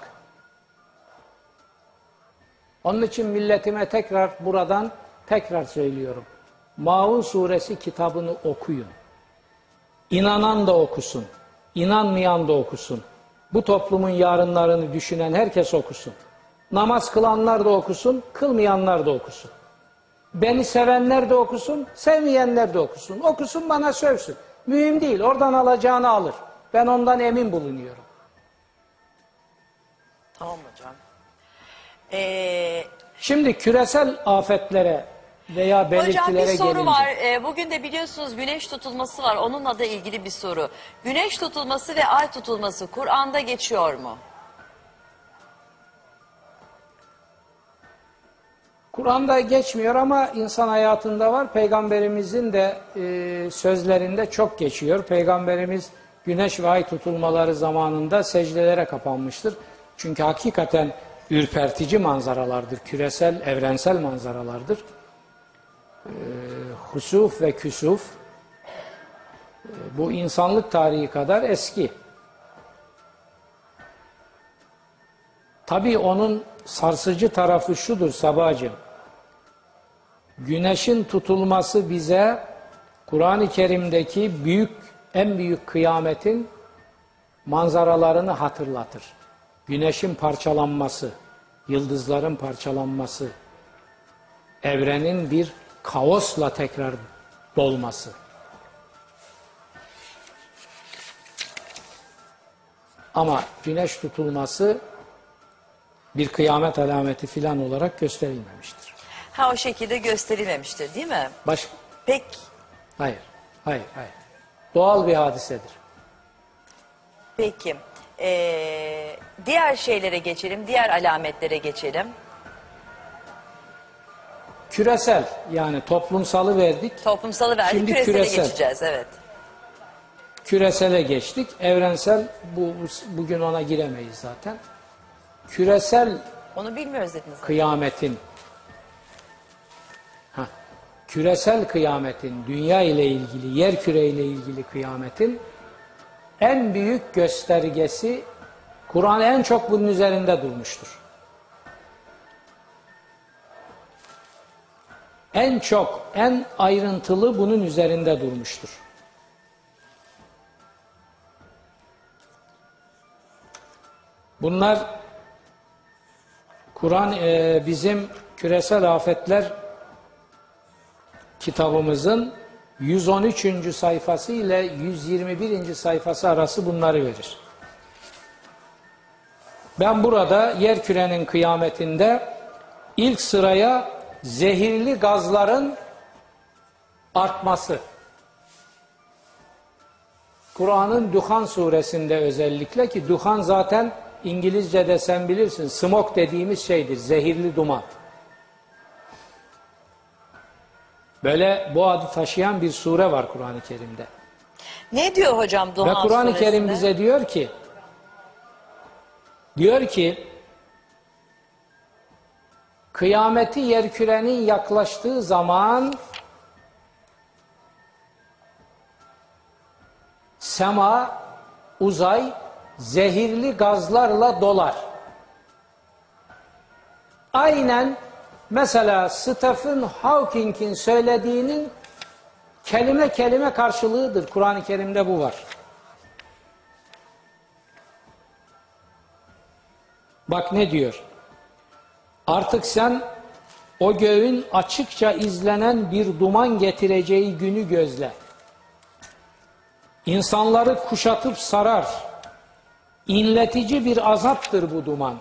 Onun için milletime tekrar buradan tekrar söylüyorum. Maun suresi kitabını okuyun. İnanan da okusun. inanmayan da okusun. Bu toplumun yarınlarını düşünen herkes okusun. Namaz kılanlar da okusun, kılmayanlar da okusun. Beni sevenler de okusun, sevmeyenler de okusun. Okusun bana sövsün. Mühim değil, oradan alacağını alır. Ben ondan emin bulunuyorum. Tamam hocam. Ee, Şimdi küresel afetlere veya belirtilere hocam bir soru gelince. var. Ee, bugün de biliyorsunuz güneş tutulması var. Onunla da ilgili bir soru. Güneş tutulması ve ay tutulması Kur'an'da geçiyor mu? Kur'an'da geçmiyor ama insan hayatında var. Peygamberimizin de e, sözlerinde çok geçiyor. Peygamberimiz güneş ve ay tutulmaları zamanında secdelere kapanmıştır. Çünkü hakikaten ürpertici manzaralardır. Küresel, evrensel manzaralardır. E, husuf ve küsuf bu insanlık tarihi kadar eski. Tabii onun sarsıcı tarafı şudur Sabahcığım. Güneşin tutulması bize Kur'an-ı Kerim'deki büyük en büyük kıyametin manzaralarını hatırlatır. Güneşin parçalanması, yıldızların parçalanması, evrenin bir kaosla tekrar dolması. Ama güneş tutulması bir kıyamet alameti filan olarak gösterilmemiştir. Ha o şekilde gösterilmemiştir değil mi? Baş... Peki. Hayır, hayır, hayır. Doğal bir hadisedir. Peki. Ee, diğer şeylere geçelim. Diğer alametlere geçelim. Küresel yani toplumsalı verdik, Toplumsalı verdik. Şimdi küresele küresel. geçeceğiz. Evet. küresele geçtik. Evrensel bu bugün ona giremeyiz zaten. küresel Onu bilmiyoruz dediniz. kıyametin Hah, küresel kıyametin dünya ile ilgili yer küre ile ilgili kıyametin en büyük göstergesi Kur'an en çok bunun üzerinde durmuştur. En çok, en ayrıntılı bunun üzerinde durmuştur. Bunlar Kur'an e, bizim küresel afetler kitabımızın 113. sayfası ile 121. sayfası arası bunları verir. Ben burada yer kürenin kıyametinde ilk sıraya zehirli gazların artması. Kur'an'ın Duhan suresinde özellikle ki Duhan zaten İngilizce'de sen bilirsin smoke dediğimiz şeydir, zehirli duman. Böyle bu adı taşıyan bir sure var Kur'an-ı Kerim'de. Ne diyor hocam Ve Duhan Kur'an-ı suresinde? Kerim bize diyor ki diyor ki kıyameti yerkürenin yaklaştığı zaman sema, uzay zehirli gazlarla dolar. Aynen mesela Stephen Hawking'in söylediğinin kelime kelime karşılığıdır. Kur'an-ı Kerim'de bu var. Bak ne diyor? Artık sen o göğün açıkça izlenen bir duman getireceği günü gözle. İnsanları kuşatıp sarar. İnletici bir azaptır bu duman.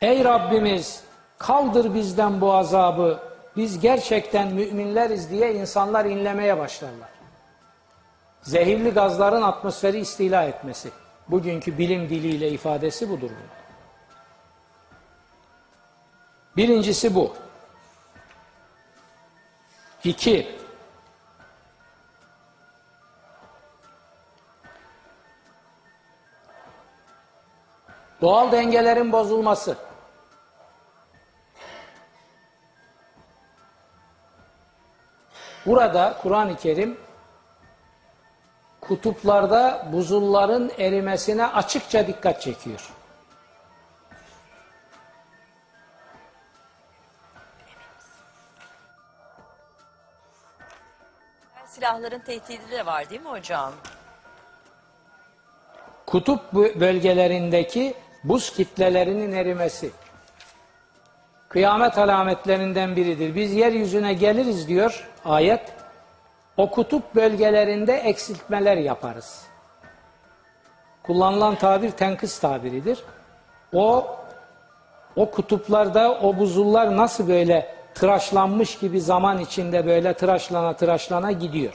Ey Rabbimiz kaldır bizden bu azabı. Biz gerçekten müminleriz diye insanlar inlemeye başlarlar. Zehirli gazların atmosferi istila etmesi. Bugünkü bilim diliyle ifadesi budur bu. Birincisi bu. İki, doğal dengelerin bozulması. Burada Kur'an-ı Kerim kutuplarda buzulların erimesine açıkça dikkat çekiyor. Silahların tehdidi de var değil mi hocam? Kutup bö- bölgelerindeki buz kitlelerinin erimesi. Kıyamet alametlerinden biridir. Biz yeryüzüne geliriz diyor ayet. O kutup bölgelerinde eksiltmeler yaparız. Kullanılan tabir tenkıs tabiridir. O o kutuplarda o buzullar nasıl böyle tıraşlanmış gibi zaman içinde böyle tıraşlana tıraşlana gidiyor.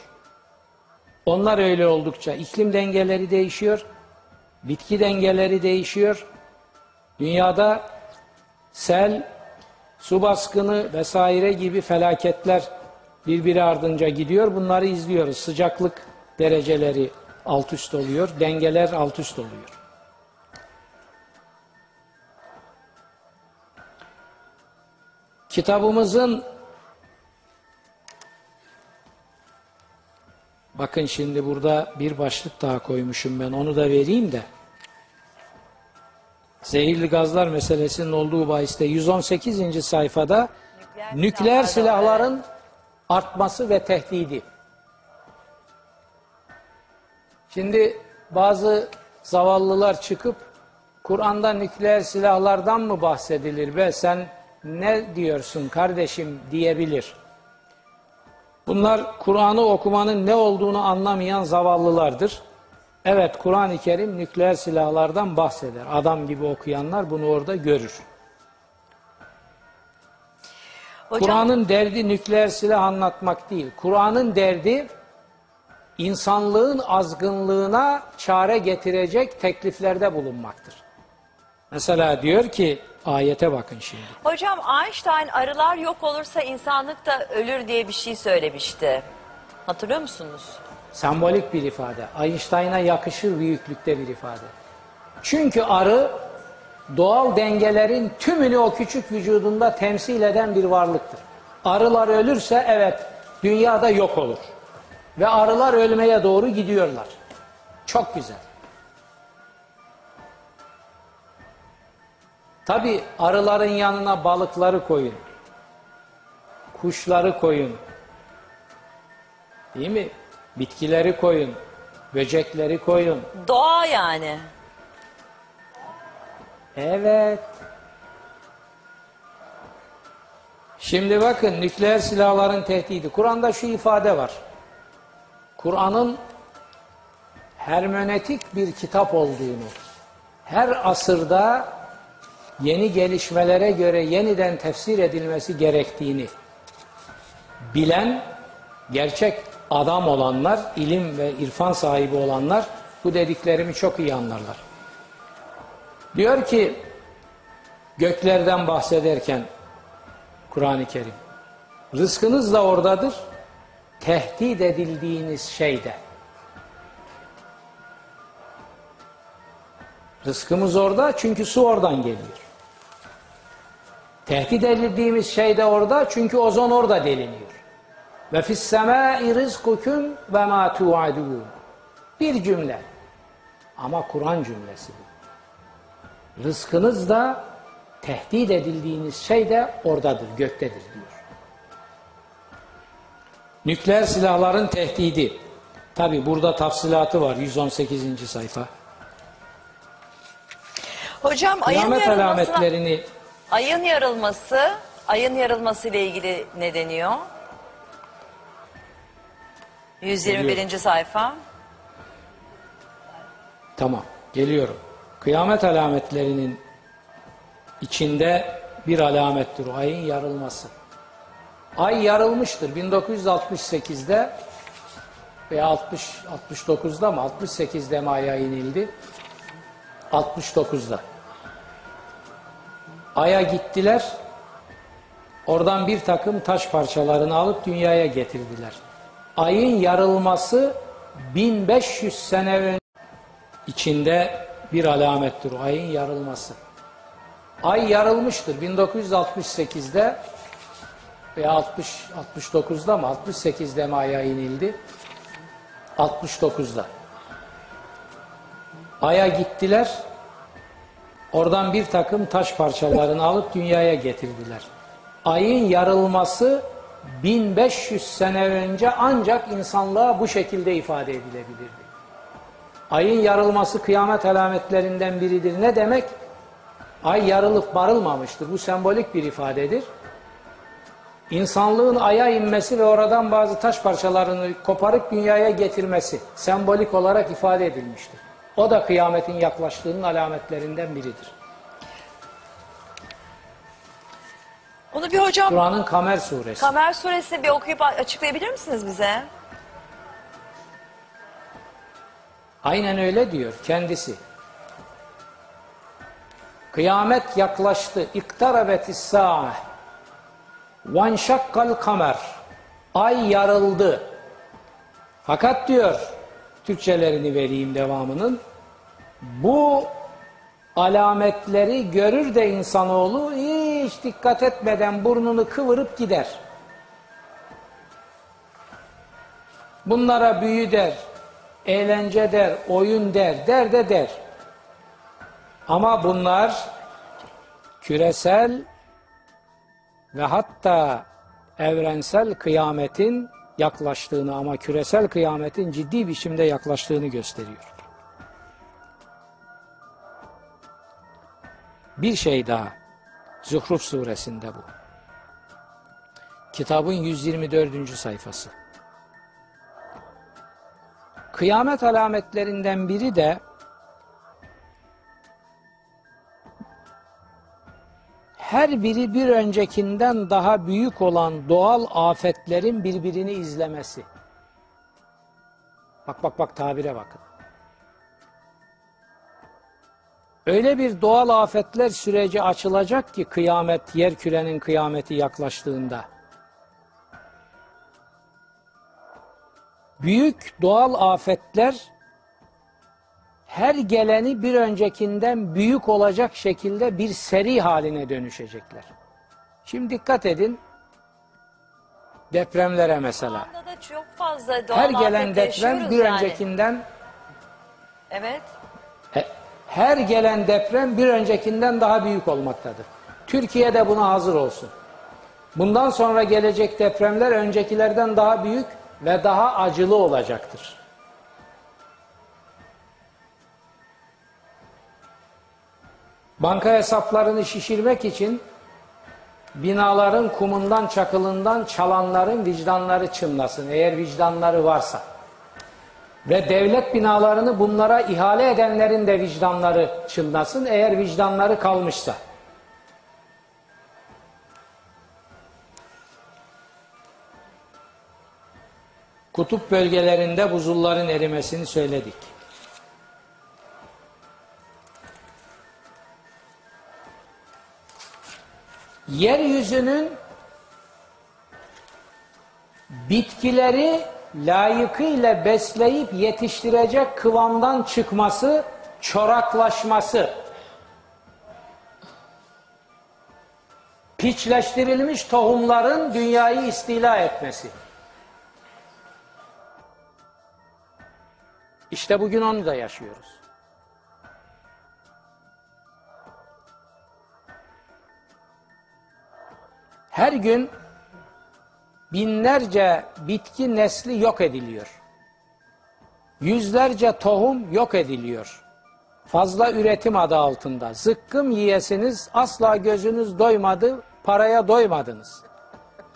Onlar öyle oldukça iklim dengeleri değişiyor, bitki dengeleri değişiyor. Dünyada sel, su baskını vesaire gibi felaketler birbiri ardınca gidiyor. Bunları izliyoruz. Sıcaklık dereceleri alt üst oluyor, dengeler alt üst oluyor. Kitabımızın bakın şimdi burada bir başlık daha koymuşum ben onu da vereyim de zehirli gazlar meselesinin olduğu bahiste 118. sayfada Nükleer nükleer silahların artması ve tehdidi. Şimdi bazı zavallılar çıkıp Kur'an'da nükleer silahlardan mı bahsedilir be sen ne diyorsun kardeşim diyebilir. Bunlar Kur'an'ı okumanın ne olduğunu anlamayan zavallılardır. Evet Kur'an-ı Kerim nükleer silahlardan bahseder. Adam gibi okuyanlar bunu orada görür. Kur'an'ın derdi nükleer silah anlatmak değil. Kur'an'ın derdi insanlığın azgınlığına çare getirecek tekliflerde bulunmaktır. Mesela diyor ki ayete bakın şimdi. Hocam Einstein arılar yok olursa insanlık da ölür diye bir şey söylemişti. Hatırlıyor musunuz? Sembolik bir ifade. Einstein'a yakışır büyüklükte bir ifade. Çünkü arı doğal dengelerin tümünü o küçük vücudunda temsil eden bir varlıktır. Arılar ölürse evet dünyada yok olur. Ve arılar ölmeye doğru gidiyorlar. Çok güzel. Tabi arıların yanına balıkları koyun. Kuşları koyun. Değil mi? Bitkileri koyun. Böcekleri koyun. Doğa yani. Evet. Şimdi bakın nükleer silahların tehdidi. Kur'an'da şu ifade var. Kur'an'ın hermeneutik bir kitap olduğunu, her asırda yeni gelişmelere göre yeniden tefsir edilmesi gerektiğini bilen, gerçek adam olanlar, ilim ve irfan sahibi olanlar bu dediklerimi çok iyi anlarlar. Diyor ki göklerden bahsederken Kur'an-ı Kerim rızkınız da oradadır tehdit edildiğiniz şeyde. Rızkımız orada çünkü su oradan geliyor. Tehdit edildiğimiz şey de orada çünkü ozon orada deliniyor. Ve fis semâi rizkukum ve mâ tu'adûn. Bir cümle. Ama Kur'an cümlesi bu. Rızkınız da tehdit edildiğiniz şey de oradadır, göktedir diyor. Nükleer silahların tehdidi. Tabi burada tafsilatı var 118. sayfa. Hocam ayın Kıyamet alametlerini Ayın yarılması, ayın yarılması ile ilgili ne deniyor? 121. sayfa. Tamam, geliyorum. Kıyamet alametlerinin içinde bir alamettir ayın yarılması. Ay yarılmıştır 1968'de veya 60 69'da mı 68'de mi aya inildi? 69'da. Aya gittiler. Oradan bir takım taş parçalarını alıp dünyaya getirdiler. Ayın yarılması 1500 sene önce içinde bir alamettir ayın yarılması. Ay yarılmıştır 1968'de veya 60 69'da mı 68'de mi aya inildi? 69'da. Aya gittiler. Oradan bir takım taş parçalarını alıp dünyaya getirdiler. Ayın yarılması 1500 sene önce ancak insanlığa bu şekilde ifade edilebilirdi. Ayın yarılması kıyamet alametlerinden biridir. Ne demek? Ay yarılıp marılmamıştır. Bu sembolik bir ifadedir. İnsanlığın aya inmesi ve oradan bazı taş parçalarını koparıp dünyaya getirmesi sembolik olarak ifade edilmiştir. O da kıyametin yaklaştığının alametlerinden biridir. Onu bir hocam Kur'an'ın Kamer suresi. Kamer suresini bir okuyup açıklayabilir misiniz bize? Aynen öyle diyor kendisi. Kıyamet yaklaştı. İktarabetis sa'a. Vanşakkal kamer. Ay yarıldı. Fakat diyor, Türkçelerini vereyim devamının. Bu alametleri görür de insanoğlu hiç dikkat etmeden burnunu kıvırıp gider. Bunlara büyü der, eğlence der, oyun der, der de der. Ama bunlar küresel ve hatta evrensel kıyametin yaklaştığını ama küresel kıyametin ciddi biçimde yaklaştığını gösteriyor. Bir şey daha. Zuhruf suresinde bu. Kitabın 124. sayfası. Kıyamet alametlerinden biri de her biri bir öncekinden daha büyük olan doğal afetlerin birbirini izlemesi. Bak bak bak tabire bakın. Öyle bir doğal afetler süreci açılacak ki kıyamet, yer kürenin kıyameti yaklaştığında. Büyük doğal afetler her geleni bir öncekinden büyük olacak şekilde bir seri haline dönüşecekler. Şimdi dikkat edin depremlere mesela. Çok fazla Her gelen deprem bir yani. öncekinden Evet. He- Her gelen deprem bir öncekinden daha büyük olmaktadır. Türkiye de buna hazır olsun. Bundan sonra gelecek depremler öncekilerden daha büyük ve daha acılı olacaktır. Banka hesaplarını şişirmek için binaların kumundan, çakılından çalanların vicdanları çınlasın eğer vicdanları varsa. Ve devlet binalarını bunlara ihale edenlerin de vicdanları çınlasın eğer vicdanları kalmışsa. Kutup bölgelerinde buzulların erimesini söyledik. Yeryüzünün bitkileri layıkıyla besleyip yetiştirecek kıvamdan çıkması, çoraklaşması, piçleştirilmiş tohumların dünyayı istila etmesi. İşte bugün onu da yaşıyoruz. Her gün binlerce bitki nesli yok ediliyor. Yüzlerce tohum yok ediliyor. Fazla üretim adı altında. Zıkkım yiyesiniz asla gözünüz doymadı, paraya doymadınız.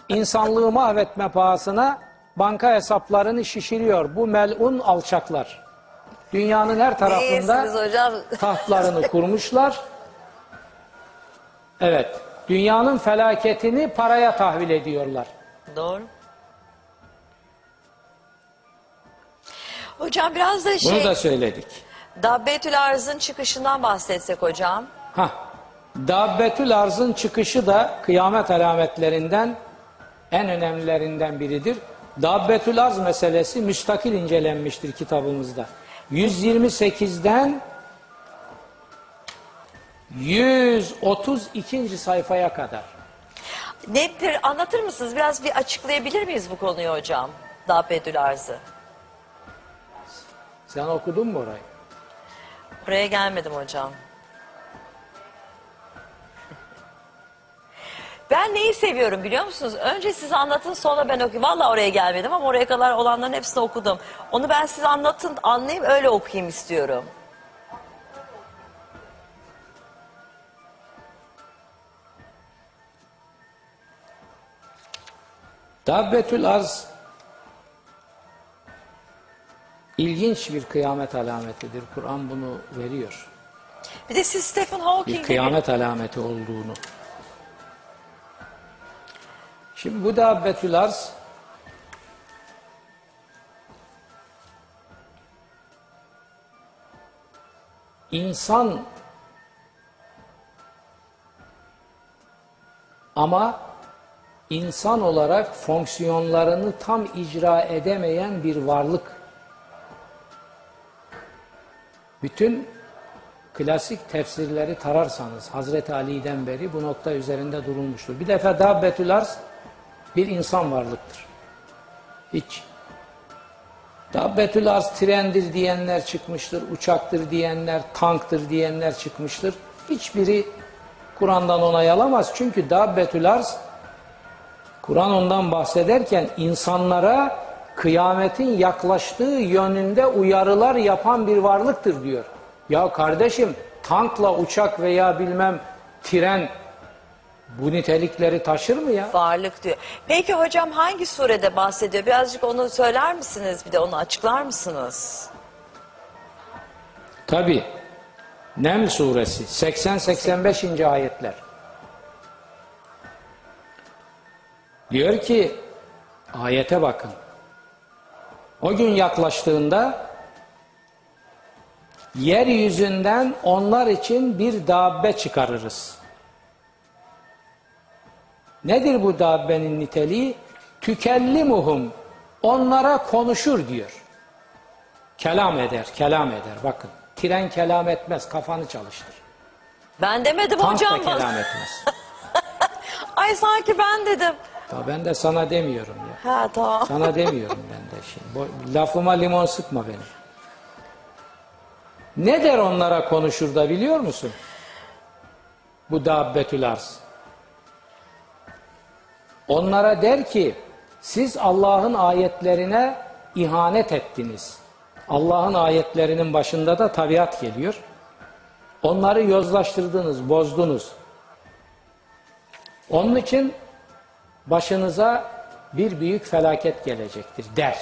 İnsanlığı mahvetme pahasına banka hesaplarını şişiriyor bu melun alçaklar. Dünyanın her tarafında tahtlarını kurmuşlar. Evet, dünyanın felaketini paraya tahvil ediyorlar. Doğru. Hocam biraz da Bunu şey, da söyledik. Dabbetül Arz'ın çıkışından bahsetsek hocam. Ha, Dabbetül arzın çıkışı da kıyamet alametlerinden en önemlilerinden biridir. Dabbetül arz meselesi müstakil incelenmiştir kitabımızda. 128'den 132. sayfaya kadar. Nettir anlatır mısınız? Biraz bir açıklayabilir miyiz bu konuyu hocam? Dabbetül Arz'ı. Sen okudun mu orayı? Oraya gelmedim hocam. Ben neyi seviyorum biliyor musunuz? Önce siz anlatın sonra ben okuyayım. Valla oraya gelmedim ama oraya kadar olanların hepsini okudum. Onu ben size anlatın anlayayım öyle okuyayım istiyorum. Dabbetül arz ilginç bir kıyamet alametidir. Kur'an bunu veriyor. Bir de siz Stephen Bir Hawking'le kıyamet alameti olduğunu. Şimdi bu dabbetül arz insan ama insan olarak fonksiyonlarını tam icra edemeyen bir varlık. Bütün klasik tefsirleri tararsanız Hazreti Ali'den beri bu nokta üzerinde durulmuştur. Bir defa Dabbetül Arz bir insan varlıktır. Hiç. Dabbetül Arz trendir diyenler çıkmıştır, uçaktır diyenler, tanktır diyenler çıkmıştır. Hiçbiri Kur'an'dan onay alamaz. Çünkü Dabbetül Arz Kur'an ondan bahsederken insanlara kıyametin yaklaştığı yönünde uyarılar yapan bir varlıktır diyor. Ya kardeşim tankla uçak veya bilmem tren bu nitelikleri taşır mı ya? varlık diyor. Peki hocam hangi surede bahsediyor? Birazcık onu söyler misiniz? Bir de onu açıklar mısınız? Tabi. Neml suresi 80-85. ayetler. Diyor ki ayete bakın. O gün yaklaştığında yeryüzünden onlar için bir dabbe çıkarırız. Nedir bu dabbenin niteliği? Tükellimuhum. Onlara konuşur diyor. Kelam eder, kelam eder. Bakın. Tren kelam etmez, kafanı çalıştır. Ben demedim Tank da hocam bana. kelam etmez. <laughs> Ay sanki ben dedim. Ya ben de sana demiyorum ya. Ha tamam. Sana demiyorum ben de şimdi. Bu- Lafıma limon sıkma benim. Ne der onlara konuşur da biliyor musun? Bu dabbetül arz. Onlara der ki siz Allah'ın ayetlerine ihanet ettiniz. Allah'ın ayetlerinin başında da tabiat geliyor. Onları yozlaştırdınız, bozdunuz. Onun için başınıza bir büyük felaket gelecektir der.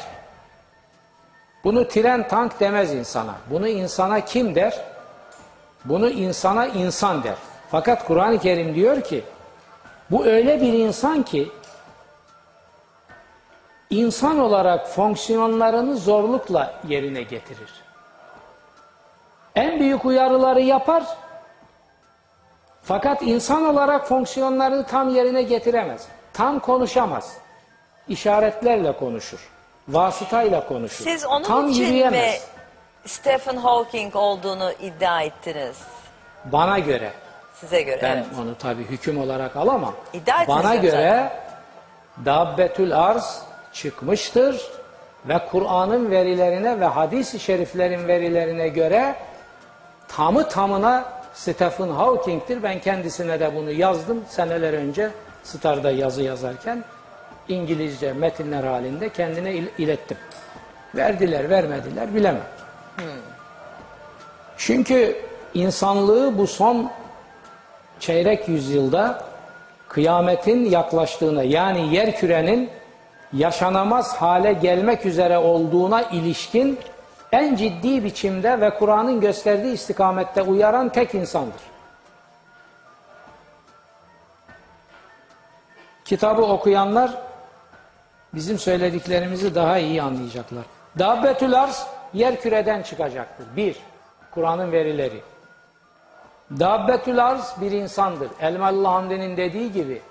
Bunu tren tank demez insana. Bunu insana kim der? Bunu insana insan der. Fakat Kur'an-ı Kerim diyor ki bu öyle bir insan ki insan olarak fonksiyonlarını zorlukla yerine getirir. En büyük uyarıları yapar fakat insan olarak fonksiyonlarını tam yerine getiremez. Tam konuşamaz. İşaretlerle konuşur. Vasıtayla konuşur. Siz onun tam için mi yürüyemez. Stephen Hawking olduğunu iddia ettiniz? Bana göre. Size göre Ben evet. onu tabii hüküm olarak alamam. İddia Bana göre Dabbetül Arz çıkmıştır ve Kur'an'ın verilerine ve hadis-i şeriflerin verilerine göre tamı tamına Stephen Hawking'tir. Ben kendisine de bunu yazdım seneler önce Star'da yazı yazarken İngilizce metinler halinde kendine il- ilettim. Verdiler vermediler bilemem. Çünkü insanlığı bu son çeyrek yüzyılda kıyametin yaklaştığına yani yer kürenin yaşanamaz hale gelmek üzere olduğuna ilişkin en ciddi biçimde ve Kur'an'ın gösterdiği istikamette uyaran tek insandır. Kitabı okuyanlar bizim söylediklerimizi daha iyi anlayacaklar. Dabbetül arz yer küreden çıkacaktır. Bir, Kur'an'ın verileri. Dabbetül arz bir insandır. Elmalı Hamdi'nin dediği gibi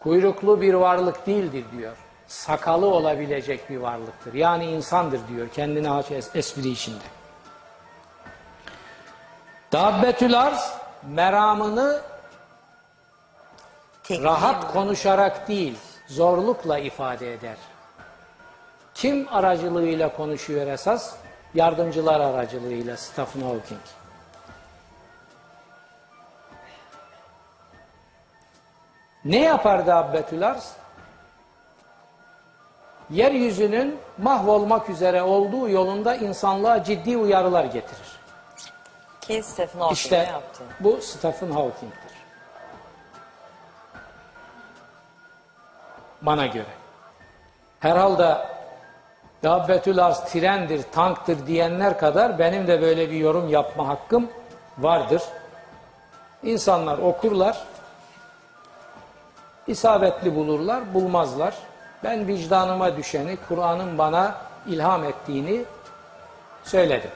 kuyruklu bir varlık değildir diyor. Sakalı olabilecek bir varlıktır. Yani insandır diyor kendine es- espri içinde. Dabbetül arz meramını Tekniği rahat mi? konuşarak değil, zorlukla ifade eder. Kim aracılığıyla konuşuyor esas? Yardımcılar aracılığıyla Stephen Hawking. Ne yapardı Abbetül Arz? Yeryüzünün mahvolmak üzere olduğu yolunda insanlığa ciddi uyarılar getirir. Ki Stephen Hawking İşte yaptı? bu Stephen Hawking'tir. Bana göre. Herhalde Dabbetül Arz trendir, tanktır diyenler kadar benim de böyle bir yorum yapma hakkım vardır. İnsanlar okurlar, isabetli bulurlar, bulmazlar. Ben vicdanıma düşeni, Kur'an'ın bana ilham ettiğini söyledim.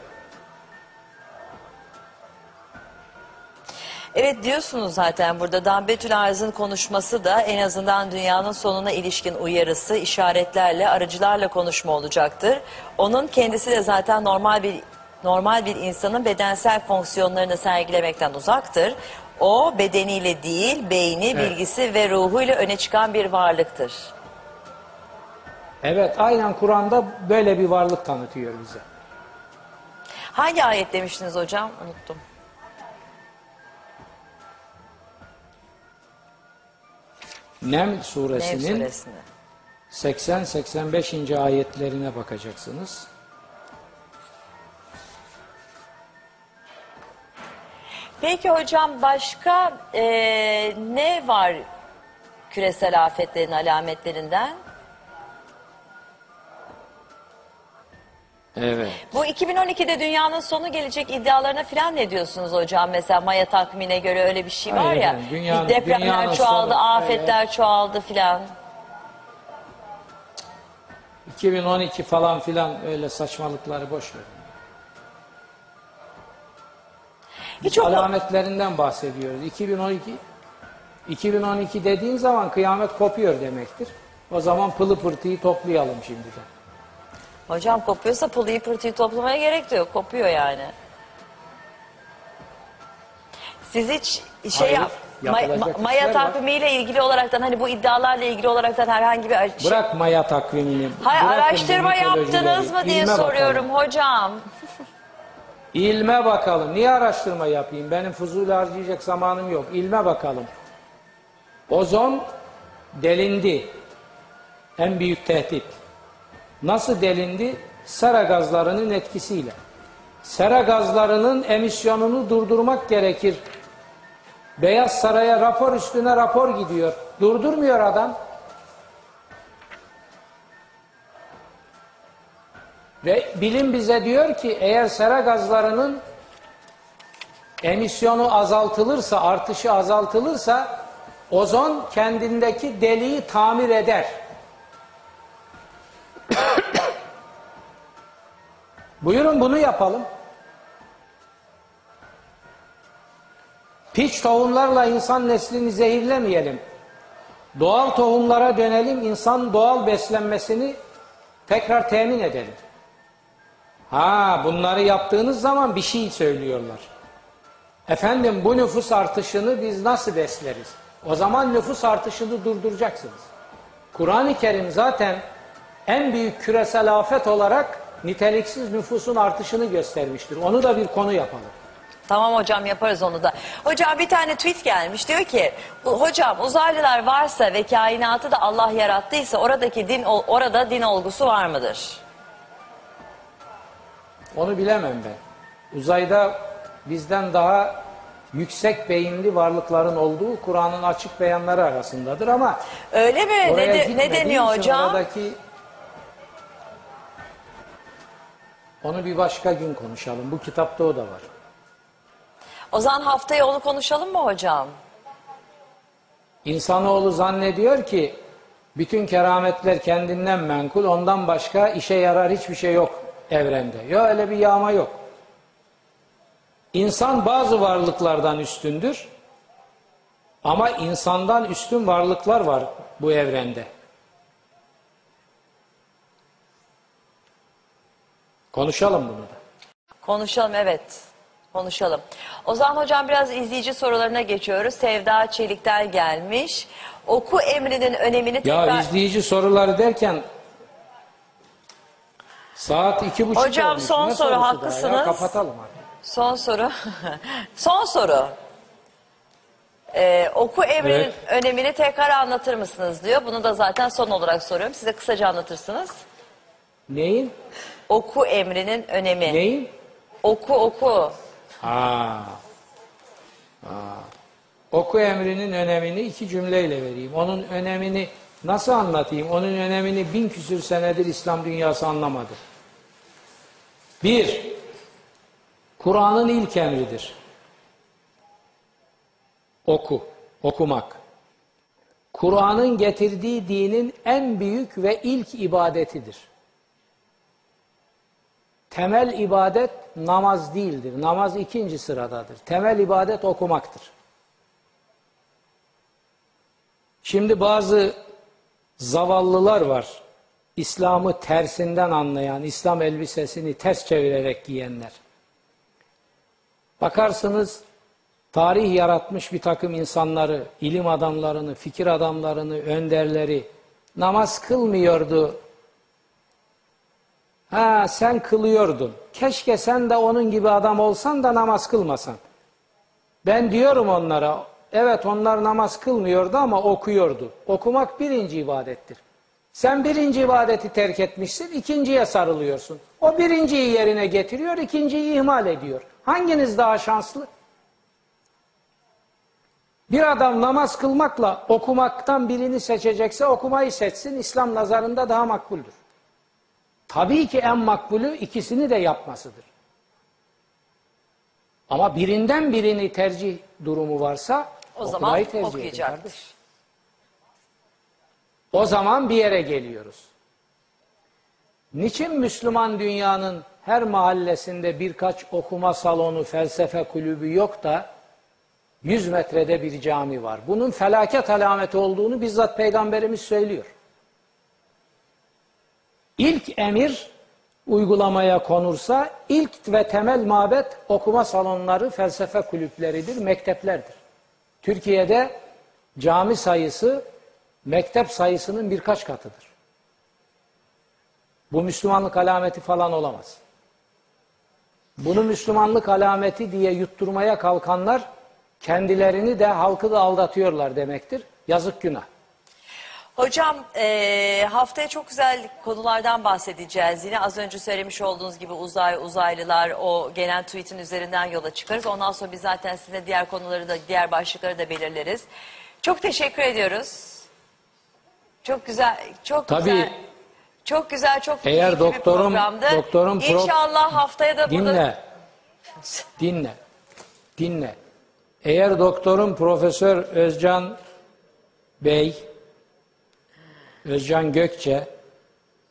Evet diyorsunuz zaten burada Dambetül Arz'ın konuşması da en azından dünyanın sonuna ilişkin uyarısı, işaretlerle, aracılarla konuşma olacaktır. Onun kendisi de zaten normal bir normal bir insanın bedensel fonksiyonlarını sergilemekten uzaktır. O bedeniyle değil, beyni, bilgisi ve ruhuyla öne çıkan bir varlıktır. Evet, aynen Kur'an'da böyle bir varlık tanıtıyor bize. Hangi ayet demiştiniz hocam? Unuttum. Neml suresinin suresinde. 80-85. ayetlerine bakacaksınız. Peki hocam başka eee, ne var küresel afetlerin alametlerinden? Evet. Bu 2012'de dünyanın sonu gelecek iddialarına filan ne diyorsunuz hocam? Mesela Maya takvimine göre öyle bir şey var Hayır, ya. efendim, dünyanın- depremler dünyanın çoğaldı, sonu, afetler çoğaldı filan. 2012 falan filan öyle saçmalıkları boş ver. Hiç Alametlerinden bahsediyoruz. 2012 2012 dediğin zaman kıyamet kopuyor demektir. O zaman pılı pırtıyı toplayalım şimdiden. Hocam kopuyorsa pılıyı pırtıyı toplamaya gerek de yok. Kopuyor yani. Siz hiç şey Hayır, yap, may- yapılacak ma- maya işler var. takvimiyle ilgili olaraktan hani bu iddialarla ilgili olaraktan herhangi bir şey, Bırak maya takvimini. Hayır bırakın araştırma bu mitolojileri. yaptınız mı diye İlme soruyorum Bakalım. hocam. İlme bakalım. Niye araştırma yapayım? Benim fuzuli harcayacak zamanım yok. İlme bakalım. Ozon delindi. En büyük tehdit. Nasıl delindi? Sera gazlarının etkisiyle. Sera gazlarının emisyonunu durdurmak gerekir. Beyaz Saray'a rapor üstüne rapor gidiyor. Durdurmuyor adam. Ve bilim bize diyor ki eğer sera gazlarının emisyonu azaltılırsa, artışı azaltılırsa ozon kendindeki deliği tamir eder. Buyurun bunu yapalım. Piç tohumlarla insan neslini zehirlemeyelim. Doğal tohumlara dönelim, insan doğal beslenmesini tekrar temin edelim. Ha bunları yaptığınız zaman bir şey söylüyorlar. Efendim bu nüfus artışını biz nasıl besleriz? O zaman nüfus artışını durduracaksınız. Kur'an-ı Kerim zaten en büyük küresel afet olarak niteliksiz nüfusun artışını göstermiştir. Onu da bir konu yapalım. Tamam hocam yaparız onu da. Hocam bir tane tweet gelmiş diyor ki "Bu- hocam uzaylılar varsa ve kainatı da Allah yarattıysa oradaki din orada din olgusu var mıdır? Onu bilemem ben. Uzayda bizden daha yüksek beyinli varlıkların olduğu Kur'an'ın açık beyanları arasındadır ama Öyle mi? Ne, de- ne deniyor hocam? Oradaki... Onu bir başka gün konuşalım. Bu kitapta o da var. O zaman haftaya onu konuşalım mı hocam? İnsanoğlu zannediyor ki bütün kerametler kendinden menkul, ondan başka işe yarar hiçbir şey yok evrende. Yok öyle bir yağma yok. İnsan bazı varlıklardan üstündür. Ama insandan üstün varlıklar var bu evrende. Konuşalım bunu da. Konuşalım evet. Konuşalım. O zaman hocam biraz izleyici sorularına geçiyoruz. Sevda Çelik'ten gelmiş. Oku emrinin önemini tekrar... Ya izleyici soruları derken saat iki buçuk Hocam, olmuş. son soru, sorusu daha ya? haklısınız. Kapatalım artık. Son soru. <laughs> Son soru. Ee, oku emrinin Evet. önemini tekrar anlatır mısınız diyor. Bunu da zaten son olarak soruyorum. Size kısaca anlatırsınız. Neyin? Oku emrinin önemi. Neyin? Oku oku. Ha. Ha. Oku emrinin önemini iki cümleyle vereyim. Onun önemini nasıl anlatayım? Onun önemini bin küsür senedir İslam dünyası anlamadı. Bir, Kur'an'ın ilk emridir. Oku, okumak. Kur'an'ın getirdiği dinin en büyük ve ilk ibadetidir. Temel ibadet namaz değildir. Namaz ikinci sıradadır. Temel ibadet okumaktır. Şimdi bazı zavallılar var. İslam'ı tersinden anlayan, İslam elbisesini ters çevirerek giyenler. Bakarsınız tarih yaratmış bir takım insanları, ilim adamlarını, fikir adamlarını, önderleri namaz kılmıyordu. Ha sen kılıyordun. Keşke sen de onun gibi adam olsan da namaz kılmasan. Ben diyorum onlara, evet onlar namaz kılmıyordu ama okuyordu. Okumak birinci ibadettir. Sen birinci ibadeti terk etmişsin, ikinciye sarılıyorsun. O birinciyi yerine getiriyor, ikinciyi ihmal ediyor. Hanginiz daha şanslı? Bir adam namaz kılmakla okumaktan birini seçecekse okumayı seçsin, İslam nazarında daha makbuldür. Tabii ki en makbulü ikisini de yapmasıdır. Ama birinden birini tercih durumu varsa O zaman tercih okuyacaktır. O zaman bir yere geliyoruz. Niçin Müslüman dünyanın her mahallesinde birkaç okuma salonu, felsefe kulübü yok da 100 metrede bir cami var? Bunun felaket alameti olduğunu bizzat Peygamberimiz söylüyor. İlk emir uygulamaya konursa ilk ve temel mabet okuma salonları, felsefe kulüpleridir, mekteplerdir. Türkiye'de cami sayısı mektep sayısının birkaç katıdır. Bu Müslümanlık alameti falan olamaz. Bunu Müslümanlık alameti diye yutturmaya kalkanlar kendilerini de halkı da aldatıyorlar demektir. Yazık günah. Hocam e, haftaya çok güzel konulardan bahsedeceğiz. Yine az önce söylemiş olduğunuz gibi uzay, uzaylılar o gelen tweetin üzerinden yola çıkarız. Ondan sonra biz zaten size diğer konuları da diğer başlıkları da belirleriz. Çok teşekkür ediyoruz. Çok güzel, çok Tabii. güzel. Çok güzel, çok Eğer keyifli bir doktorum- programdı. doktorum pro- İnşallah haftaya da burada... Dinle. Dinle. Dinle. Eğer doktorum Profesör Özcan Bey, Özcan Gökçe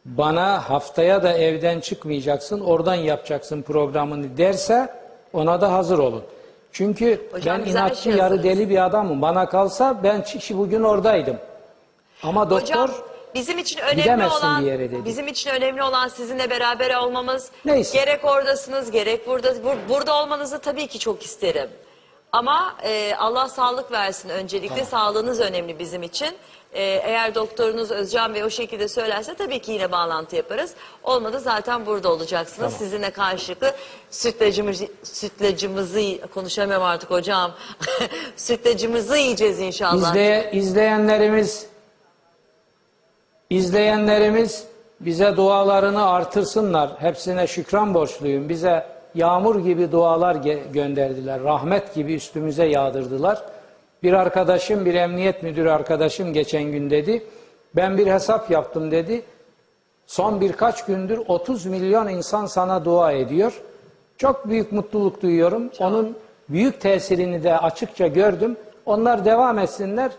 bana haftaya da evden çıkmayacaksın, oradan yapacaksın programını derse ona da hazır olun. Çünkü Hocam ben inatçı şey yarı deli bir adamım. Bana kalsa ben çi- bugün oradaydım. Ama doktor Hocam bizim için önemli gidemezsin olan bir yere dedi. bizim için önemli olan sizinle beraber olmamız. Neyse. Gerek oradasınız, gerek burada bur- burada olmanızı tabii ki çok isterim. Ama e, Allah sağlık versin öncelikle sağlığınız önemli bizim için. E, eğer doktorunuz Özcan Bey o şekilde söylerse tabii ki yine bağlantı yaparız. Olmadı zaten burada olacaksınız. Sizinle karşılıklı sütlacımızı, sütlacımızı konuşamıyorum artık hocam. <laughs> sütlacımızı yiyeceğiz inşallah. İzleye, izleyenlerimiz izleyenlerimiz bize dualarını artırsınlar. Hepsine şükran borçluyum. Bize yağmur gibi dualar gönderdiler. Rahmet gibi üstümüze yağdırdılar. Bir arkadaşım, bir emniyet müdürü arkadaşım geçen gün dedi. Ben bir hesap yaptım dedi. Son birkaç gündür 30 milyon insan sana dua ediyor. Çok büyük mutluluk duyuyorum. Onun büyük tesirini de açıkça gördüm. Onlar devam etsinler.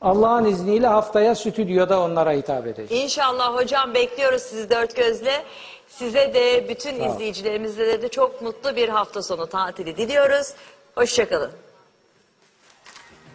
Allah'ın izniyle haftaya stüdyoda onlara hitap edeceğiz. İnşallah hocam bekliyoruz sizi dört gözle. Size de bütün izleyicilerimize de çok mutlu bir hafta sonu tatili diliyoruz. Hoşçakalın.